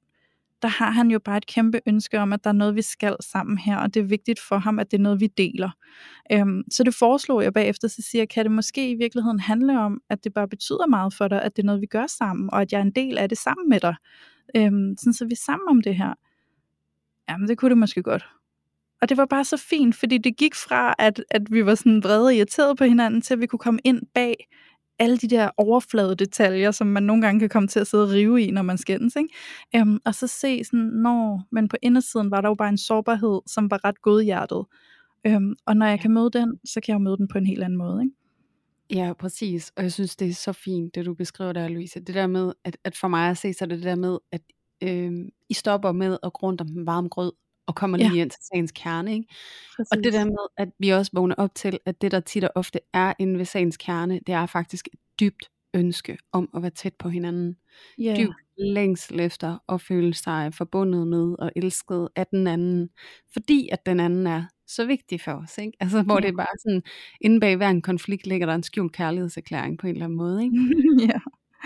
der har han jo bare et kæmpe ønske om, at der er noget, vi skal sammen her, og det er vigtigt for ham, at det er noget, vi deler. Øhm, så det foreslog jeg bagefter, så siger jeg, kan det måske i virkeligheden handle om, at det bare betyder meget for dig, at det er noget, vi gør sammen, og at jeg er en del af det sammen med dig øhm, sådan så vi er sammen om det her. Jamen det kunne det måske godt. Og det var bare så fint, fordi det gik fra, at, at vi var sådan vrede og irriterede på hinanden, til at vi kunne komme ind bag alle de der overflade detaljer, som man nogle gange kan komme til at sidde og rive i, når man skændes. Ikke? Øhm, og så se sådan, når, men på indersiden var der jo bare en sårbarhed, som var ret godhjertet. Øhm, og når jeg kan møde den, så kan jeg jo møde den på en helt anden måde. Ikke? Ja, præcis. Og jeg synes, det er så fint, det du beskriver der, Louise. Det der med, at, at for mig at se, så er det det der med, at øh, I stopper med at grunde om den varme grød, og kommer lige ja. ind til sagens kerne. Ikke? Og det der med, at vi også vågner op til, at det der tit og ofte er inde ved sagens kerne, det er faktisk et dybt ønske om at være tæt på hinanden. Yeah. Dybt længsel efter at føle sig forbundet med og elsket af den anden. Fordi at den anden er så vigtig for os, ikke? Altså, hvor ja. det er bare sådan, inde bag hver en konflikt ligger der en skjult kærlighedserklæring på en eller anden måde, ikke? ja.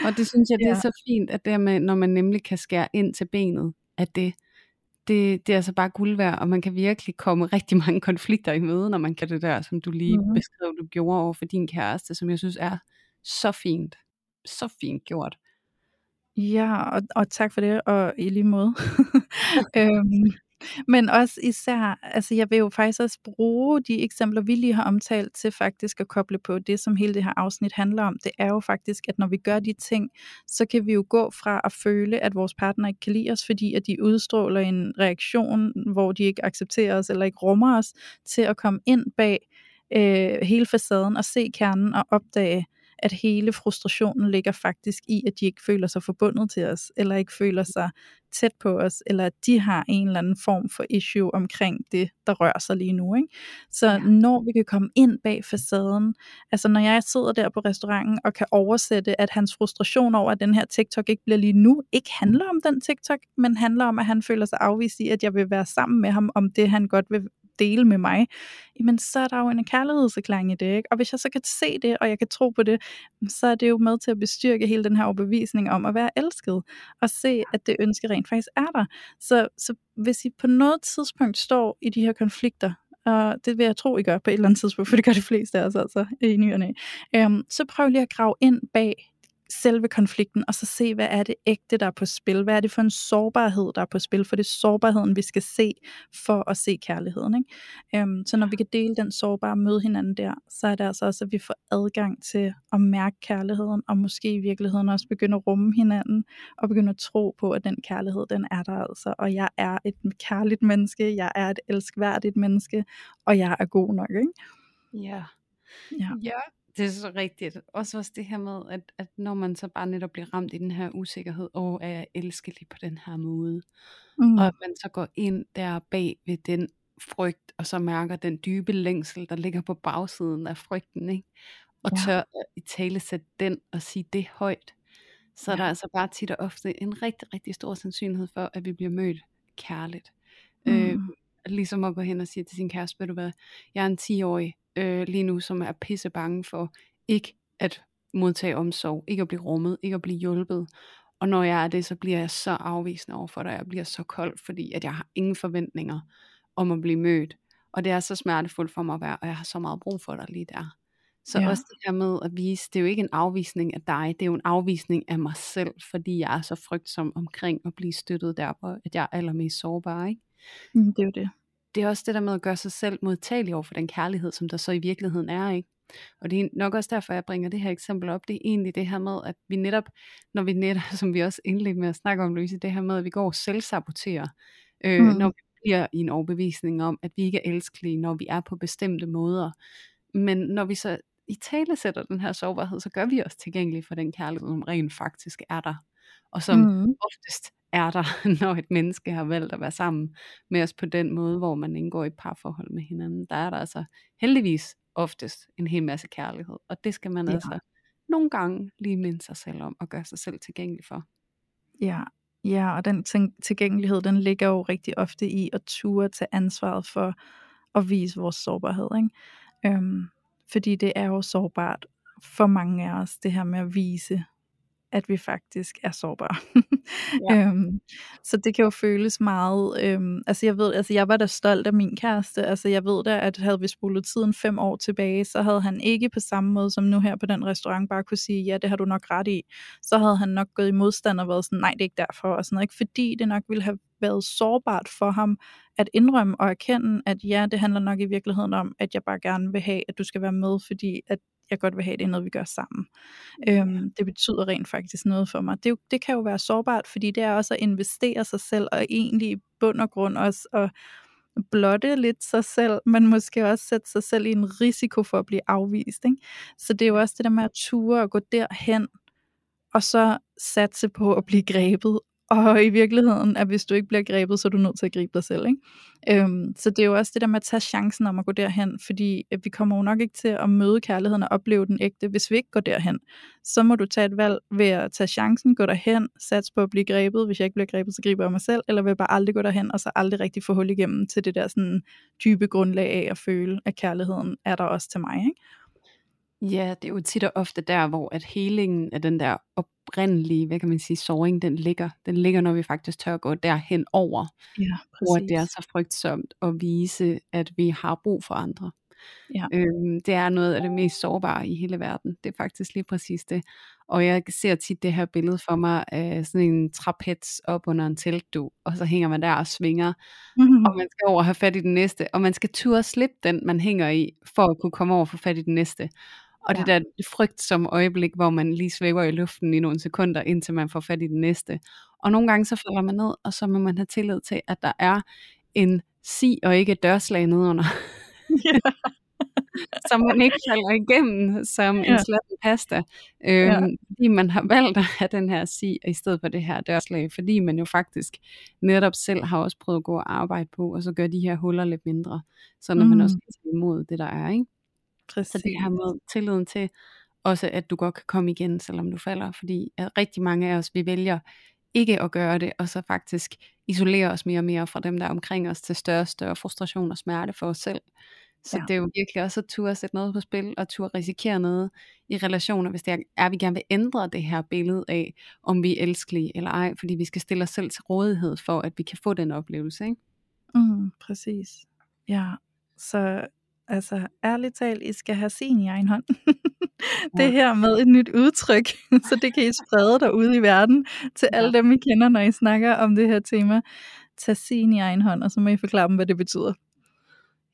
Og det synes jeg, det er ja. så fint, at det med, når man nemlig kan skære ind til benet, at det, det, det er altså bare guld værd, og man kan virkelig komme rigtig mange konflikter i møde, når man kan det der, som du lige mm-hmm. beskrev, du gjorde over for din kæreste, som jeg synes er så fint. Så fint gjort. Ja, og, og tak for det, og i lige måde. øhm, men også især, altså jeg vil jo faktisk også bruge de eksempler, vi lige har omtalt, til faktisk at koble på det, som hele det her afsnit handler om. Det er jo faktisk, at når vi gør de ting, så kan vi jo gå fra at føle, at vores partner ikke kan lide os, fordi at de udstråler en reaktion, hvor de ikke accepterer os eller ikke rummer os, til at komme ind bag øh, hele facaden og se kernen og opdage, at hele frustrationen ligger faktisk i, at de ikke føler sig forbundet til os, eller ikke føler sig tæt på os, eller at de har en eller anden form for issue omkring det, der rører sig lige nu. Ikke? Så ja. når vi kan komme ind bag facaden, altså når jeg sidder der på restauranten og kan oversætte, at hans frustration over, at den her TikTok ikke bliver lige nu, ikke handler om den TikTok, men handler om, at han føler sig afvist i, at jeg vil være sammen med ham om det, han godt vil dele med mig, jamen så er der jo en kærlighedserklæring i det. Ikke? Og hvis jeg så kan se det, og jeg kan tro på det, så er det jo med til at bestyrke hele den her overbevisning om at være elsket, og se, at det ønske rent faktisk er der. Så, så hvis I på noget tidspunkt står i de her konflikter, og det vil jeg tro, I gør på et eller andet tidspunkt, for det gør de fleste af os altså i nyerne, øhm, så prøv lige at grave ind bag selve konflikten, og så se, hvad er det ægte, der er på spil? Hvad er det for en sårbarhed, der er på spil? For det er sårbarheden, vi skal se for at se kærligheden. Ikke? Øhm, så når vi kan dele den sårbare møde hinanden der, så er det altså også, at vi får adgang til at mærke kærligheden, og måske i virkeligheden også begynde at rumme hinanden, og begynde at tro på, at den kærlighed, den er der altså. Og jeg er et kærligt menneske, jeg er et elskværdigt menneske, og jeg er god nok. Ikke? Ja. Ja. ja, det er så rigtigt. Også også det her med, at, at når man så bare netop bliver ramt i den her usikkerhed, og er jeg elskelig på den her måde, mm. og at man så går ind der bag ved den frygt, og så mærker den dybe længsel, der ligger på bagsiden af frygten, ikke? og ja. tør i tale sætte den og sige det højt, så ja. er der altså bare tit og ofte en rigtig, rigtig stor sandsynlighed for, at vi bliver mødt kærligt. Mm. Øh, ligesom at gå hen og sige til sin kæreste, ved du hvad, jeg er en 10-årig, øh, lige nu, som er pisse bange for ikke at modtage omsorg, ikke at blive rummet, ikke at blive hjulpet. Og når jeg er det, så bliver jeg så afvisende over for dig, jeg bliver så kold, fordi at jeg har ingen forventninger om at blive mødt. Og det er så smertefuldt for mig at være, og jeg har så meget brug for dig lige der. Så ja. også det her med at vise, det er jo ikke en afvisning af dig, det er jo en afvisning af mig selv, fordi jeg er så frygtsom omkring at blive støttet der, hvor at jeg er allermest sårbar. Ikke? Mm, det er jo det. Det er også det der med at gøre sig selv modtagelig over for den kærlighed, som der så i virkeligheden er. ikke. Og det er nok også derfor, jeg bringer det her eksempel op. Det er egentlig det her med, at vi netop, når vi netop, som vi også indledte med at snakke om, Louise, det her med, at vi går og selvsaboterer, øh, mm. når vi bliver i en overbevisning om, at vi ikke er elskelige, når vi er på bestemte måder. Men når vi så i tale sætter den her sårbarhed, så gør vi os tilgængelige for den kærlighed, som rent faktisk er der. Og som mm. oftest er der, når et menneske har valgt at være sammen med os på den måde, hvor man indgår i parforhold med hinanden. Der er der altså heldigvis oftest en hel masse kærlighed. Og det skal man ja. altså nogle gange lige minde sig selv om og gøre sig selv tilgængelig for. Ja, ja og den tilgængelighed, den ligger jo rigtig ofte i at ture til ansvaret for at vise vores sårbarhed. Ikke? Øhm, fordi det er jo sårbart for mange af os, det her med at vise at vi faktisk er sårbare. Ja. øhm, så det kan jo føles meget, øhm, altså jeg ved, altså jeg var da stolt af min kæreste, altså jeg ved da, at havde vi spolet tiden fem år tilbage, så havde han ikke på samme måde som nu her på den restaurant bare kunne sige, ja det har du nok ret i, så havde han nok gået i modstand og været sådan, nej det er ikke derfor, og sådan noget, ikke fordi det nok ville have været sårbart for ham at indrømme og erkende, at ja, det handler nok i virkeligheden om, at jeg bare gerne vil have, at du skal være med, fordi at jeg godt vil have, det er noget, vi gør sammen. Øhm, det betyder rent faktisk noget for mig. Det, det kan jo være sårbart, fordi det er også at investere sig selv, og egentlig i bund og grund også at blotte lidt sig selv, men måske også sætte sig selv i en risiko for at blive afvist. Ikke? Så det er jo også det der med at ture og gå derhen, og så satse på at blive grebet, og i virkeligheden, at hvis du ikke bliver grebet, så er du nødt til at gribe dig selv. Ikke? Øhm, så det er jo også det der med at tage chancen om at gå derhen, fordi at vi kommer jo nok ikke til at møde kærligheden og opleve den ægte, hvis vi ikke går derhen. Så må du tage et valg ved at tage chancen, gå derhen, sats på at blive grebet. Hvis jeg ikke bliver grebet, så griber jeg mig selv, eller vil jeg bare aldrig gå derhen, og så aldrig rigtig få hul igennem til det der sådan dybe grundlag af at føle, at kærligheden er der også til mig. Ikke? Ja, det er jo tit og ofte der, hvor at helingen af den der oprindelige, hvad kan man sige, såring, den ligger. Den ligger, når vi faktisk tør gå derhen over. Ja, præcis. Hvor det er så frygtsomt at vise, at vi har brug for andre. Ja. Øhm, det er noget af det mest sårbare i hele verden. Det er faktisk lige præcis det. Og jeg ser tit det her billede for mig af sådan en trapez op under en teltdu, og så hænger man der og svinger, mm-hmm. og man skal over og have fat i den næste, og man skal turde slippe den, man hænger i, for at kunne komme over og få fat i den næste. Og ja. det der frygt som øjeblik, hvor man lige svæver i luften i nogle sekunder, indtil man får fat i den næste. Og nogle gange så falder man ned, og så må man have tillid til, at der er en si og ikke et dørslag nedenunder. Ja. som man ikke falder igennem som ja. en slatten pasta. Øhm, ja. Fordi man har valgt at have den her si, i stedet for det her dørslag, fordi man jo faktisk netop selv har også prøvet at gå og arbejde på, og så gør de her huller lidt mindre, så når mm. man også kan tage imod det, der er. Ikke? Præcis. Så det her med tilliden til, også at du godt kan komme igen, selvom du falder, fordi at rigtig mange af os, vi vælger ikke at gøre det, og så faktisk isolere os mere og mere fra dem, der er omkring os, til større og større frustration og smerte for os selv. Så ja. det er jo virkelig også at turde sætte noget på spil, og turde risikere noget i relationer, hvis det er, at vi gerne vil ændre det her billede af, om vi er elskelige eller ej, fordi vi skal stille os selv til rådighed for, at vi kan få den oplevelse. Ikke? Mm, præcis. Ja, så altså ærligt talt, I skal have sin i egen hånd. det her med et nyt udtryk, så det kan I sprede derude i verden til alle dem, I kender, når I snakker om det her tema. Tag sin i egen hånd, og så må I forklare dem, hvad det betyder.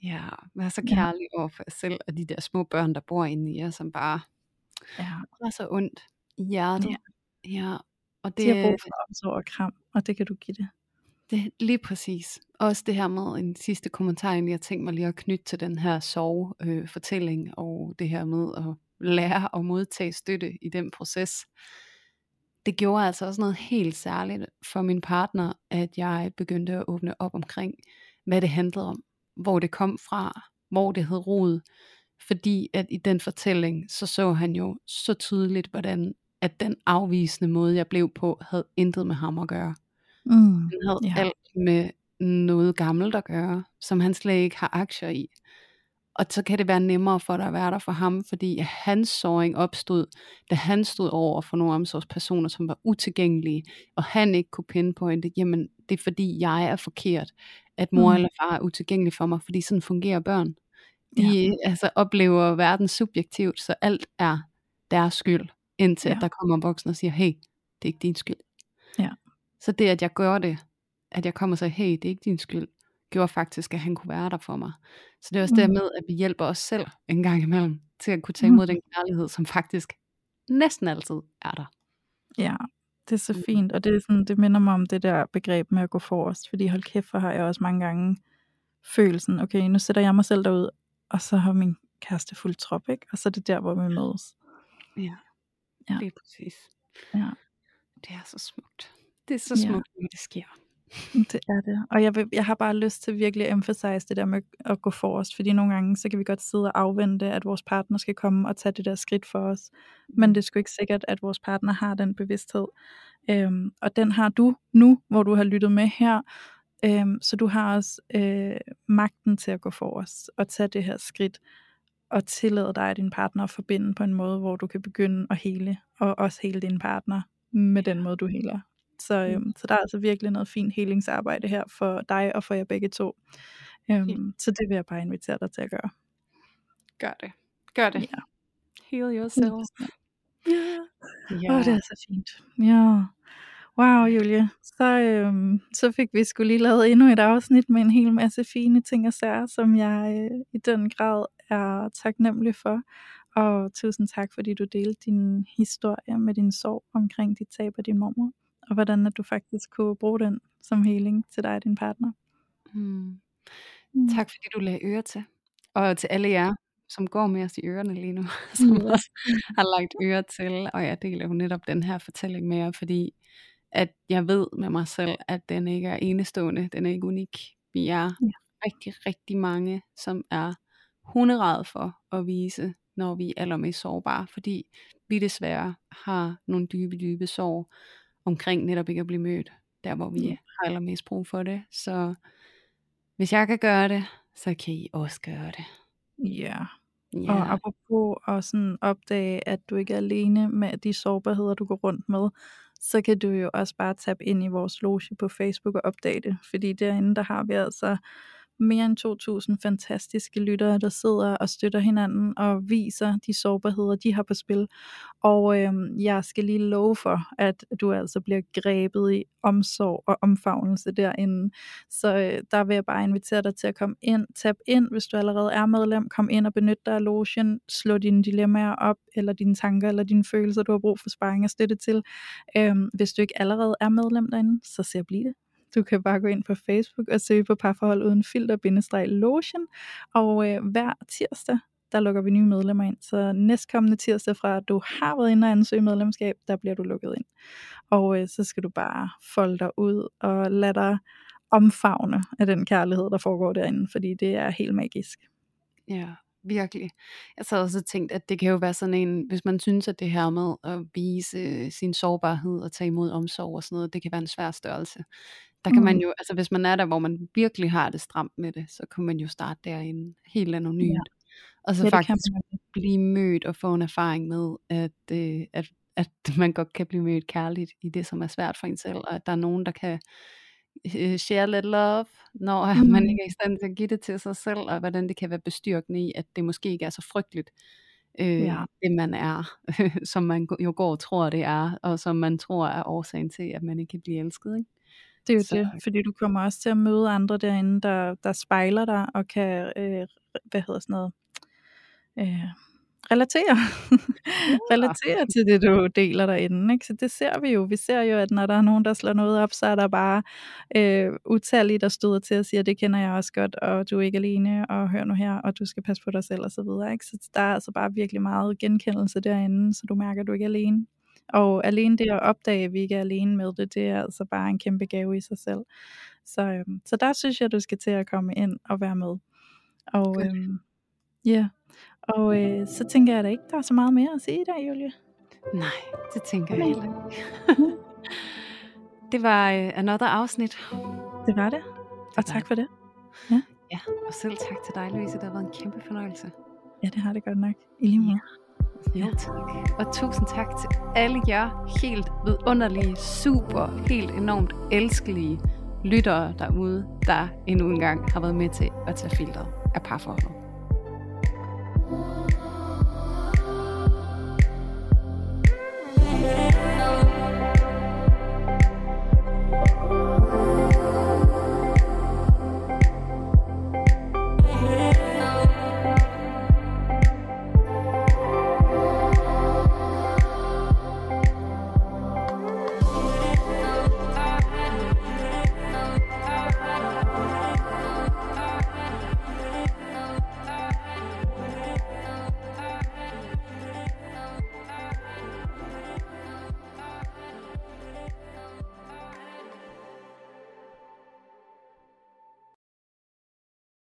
Ja, vær så kærlig ja. over for jer selv, og de der små børn, der bor inde i jer, som bare ja. er så ondt i hjertet. Ja. ja. Og det, de har brug for omsorg og kram, og det kan du give det. Det lige præcis. Også det her med en sidste kommentar, jeg tænkte mig lige at knytte til den her sorgfortælling, øh, og det her med at lære at modtage støtte i den proces. Det gjorde altså også noget helt særligt for min partner, at jeg begyndte at åbne op omkring, hvad det handlede om, hvor det kom fra, hvor det hed rod. Fordi at i den fortælling, så så han jo så tydeligt, hvordan at den afvisende måde, jeg blev på, havde intet med ham at gøre. Mm, han havde ja. alt med noget gammelt at gøre, som han slet ikke har aktier i. og så kan det være nemmere for dig at være der for ham, fordi hans såring opstod, da han stod over for nogle omsorgspersoner, som var utilgængelige, og han ikke kunne pinpointe, jamen det er fordi jeg er forkert, at mor mm. eller far er utilgængelig for mig, fordi sådan fungerer børn. De ja. altså, oplever verden subjektivt, så alt er deres skyld, indtil ja. at der kommer en voksen og siger, hey, det er ikke din skyld. Så det, at jeg gør det, at jeg kommer siger, hey, det er ikke din skyld, gjorde faktisk, at han kunne være der for mig. Så det er også mm. med, at vi hjælper os selv en gang imellem, til at kunne tage imod mm. den kærlighed, som faktisk næsten altid er der. Ja, det er så mm. fint, og det, er sådan, det minder mig om det der begreb med at gå forrest, fordi hold kæft, for har jeg også mange gange følelsen, okay, nu sætter jeg mig selv derud, og så har min kæreste fuld trop, ikke? og så er det der, hvor vi mødes. Ja, ja. det er præcis. Ja. Det er så smukt. Det er så smukt, ja. når det sker. Det er det. Og jeg, vil, jeg har bare lyst til virkelig at emphasize det der med at gå forrest, fordi nogle gange, så kan vi godt sidde og afvente, at vores partner skal komme og tage det der skridt for os. Men det er sgu ikke sikkert, at vores partner har den bevidsthed. Øhm, og den har du nu, hvor du har lyttet med her. Øhm, så du har også øh, magten til at gå forrest og tage det her skridt og tillade dig at din partner at forbinde på en måde, hvor du kan begynde at hele, og også hele din partner med den måde, du heler så, øhm, så der er altså virkelig noget fint helingsarbejde her for dig og for jer begge to. Øhm, ja. Så det vil jeg bare invitere dig til at gøre. Gør det. Gør det. Ja. Heal yourself. Ja. Ja. Åh, oh, det er så fint. Ja. Wow, Julie. Så, øhm, så fik vi skulle lige lavet endnu et afsnit med en hel masse fine ting og sager, som jeg øh, i den grad er taknemmelig for. Og tusind tak, fordi du delte din historie med din sorg omkring dit tab af din mormor og hvordan at du faktisk kunne bruge den som healing til dig og din partner. Mm. Mm. Tak fordi du lagde øre til. Og til alle jer, som går med os i ørerne lige nu, som yes. også har lagt øre til, og jeg deler jo netop den her fortælling med jer, fordi at jeg ved med mig selv, at den ikke er enestående, den er ikke unik. Vi er ja. rigtig, rigtig mange, som er hunderede for at vise, når vi er allermest sårbare, fordi vi desværre har nogle dybe, dybe sår, omkring netop ikke at blive mødt, der hvor vi ja. har allermest brug for det. Så hvis jeg kan gøre det, så kan I også gøre det. Ja. ja. Og apropos at sådan opdage, at du ikke er alene med de sårbarheder, du går rundt med, så kan du jo også bare tabe ind i vores loge på Facebook og opdage det. Fordi derinde, der har vi altså mere end 2.000 fantastiske lyttere, der sidder og støtter hinanden og viser de sårbarheder, de har på spil. Og øh, jeg skal lige love for, at du altså bliver grebet i omsorg og omfavnelse derinde. Så øh, der vil jeg bare invitere dig til at komme ind, tab ind, hvis du allerede er medlem, kom ind og benyt dig af logen, slå dine dilemmaer op, eller dine tanker, eller dine følelser, du har brug for sparring og støtte til. Øh, hvis du ikke allerede er medlem derinde, så se at blive det. Du kan bare gå ind på Facebook og søge på parforhold uden filter lotion og øh, hver tirsdag der lukker vi nye medlemmer ind. Så næstkommende tirsdag fra, at du har været inde og ansøge medlemskab, der bliver du lukket ind. Og øh, så skal du bare folde dig ud og lade dig omfavne af den kærlighed, der foregår derinde, fordi det er helt magisk. Ja, virkelig. Jeg sad også og tænkt, at det kan jo være sådan en, hvis man synes, at det her med at vise sin sårbarhed og tage imod omsorg og sådan noget, det kan være en svær størrelse der kan man mm. jo, altså hvis man er der, hvor man virkelig har det stramt med det, så kan man jo starte derinde helt anonymt. Ja. Og så ja, faktisk blive mødt og få en erfaring med, at, øh, at, at man godt kan blive mødt kærligt i det, som er svært for en selv, og at der er nogen, der kan øh, share lidt love, når mm. man ikke er i stand til at give det til sig selv, og hvordan det kan være bestyrkende i, at det måske ikke er så frygteligt, øh, ja. det man er, som man jo går og tror det er, og som man tror er årsagen til, at man ikke kan blive elsket. Ikke? Det er jo så. det, fordi du kommer også til at møde andre derinde, der, der spejler dig og kan, øh, hvad hedder sådan noget, øh, relatere. relatere til det, du deler derinde. Ikke? Så det ser vi jo. Vi ser jo, at når der er nogen, der slår noget op, så er der bare øh, utallige, der støder til at sige, at det kender jeg også godt, og du er ikke alene, og hør nu her, og du skal passe på dig selv, og så videre. Ikke? Så der er altså bare virkelig meget genkendelse derinde, så du mærker, at du ikke er alene. Og alene det at opdage, at vi ikke er alene med det, det er altså bare en kæmpe gave i sig selv. Så, øhm, så der synes jeg, du skal til at komme ind og være med. Og øhm, ja, og øh, så tænker jeg da ikke, der er så meget mere at sige i dag, Julie. Nej, det tænker jeg heller ikke. det var øh, another afsnit. Det var det. Og tak for det. Ja. Ja, og selv tak til dig, Louise. Det har været en kæmpe fornøjelse. Ja, det har det godt nok. I lige måde. Ja, tak. Og tusind tak til alle jer helt vidunderlige, super, helt enormt elskelige lyttere derude, der endnu engang har været med til at tage filteret af parforholdet.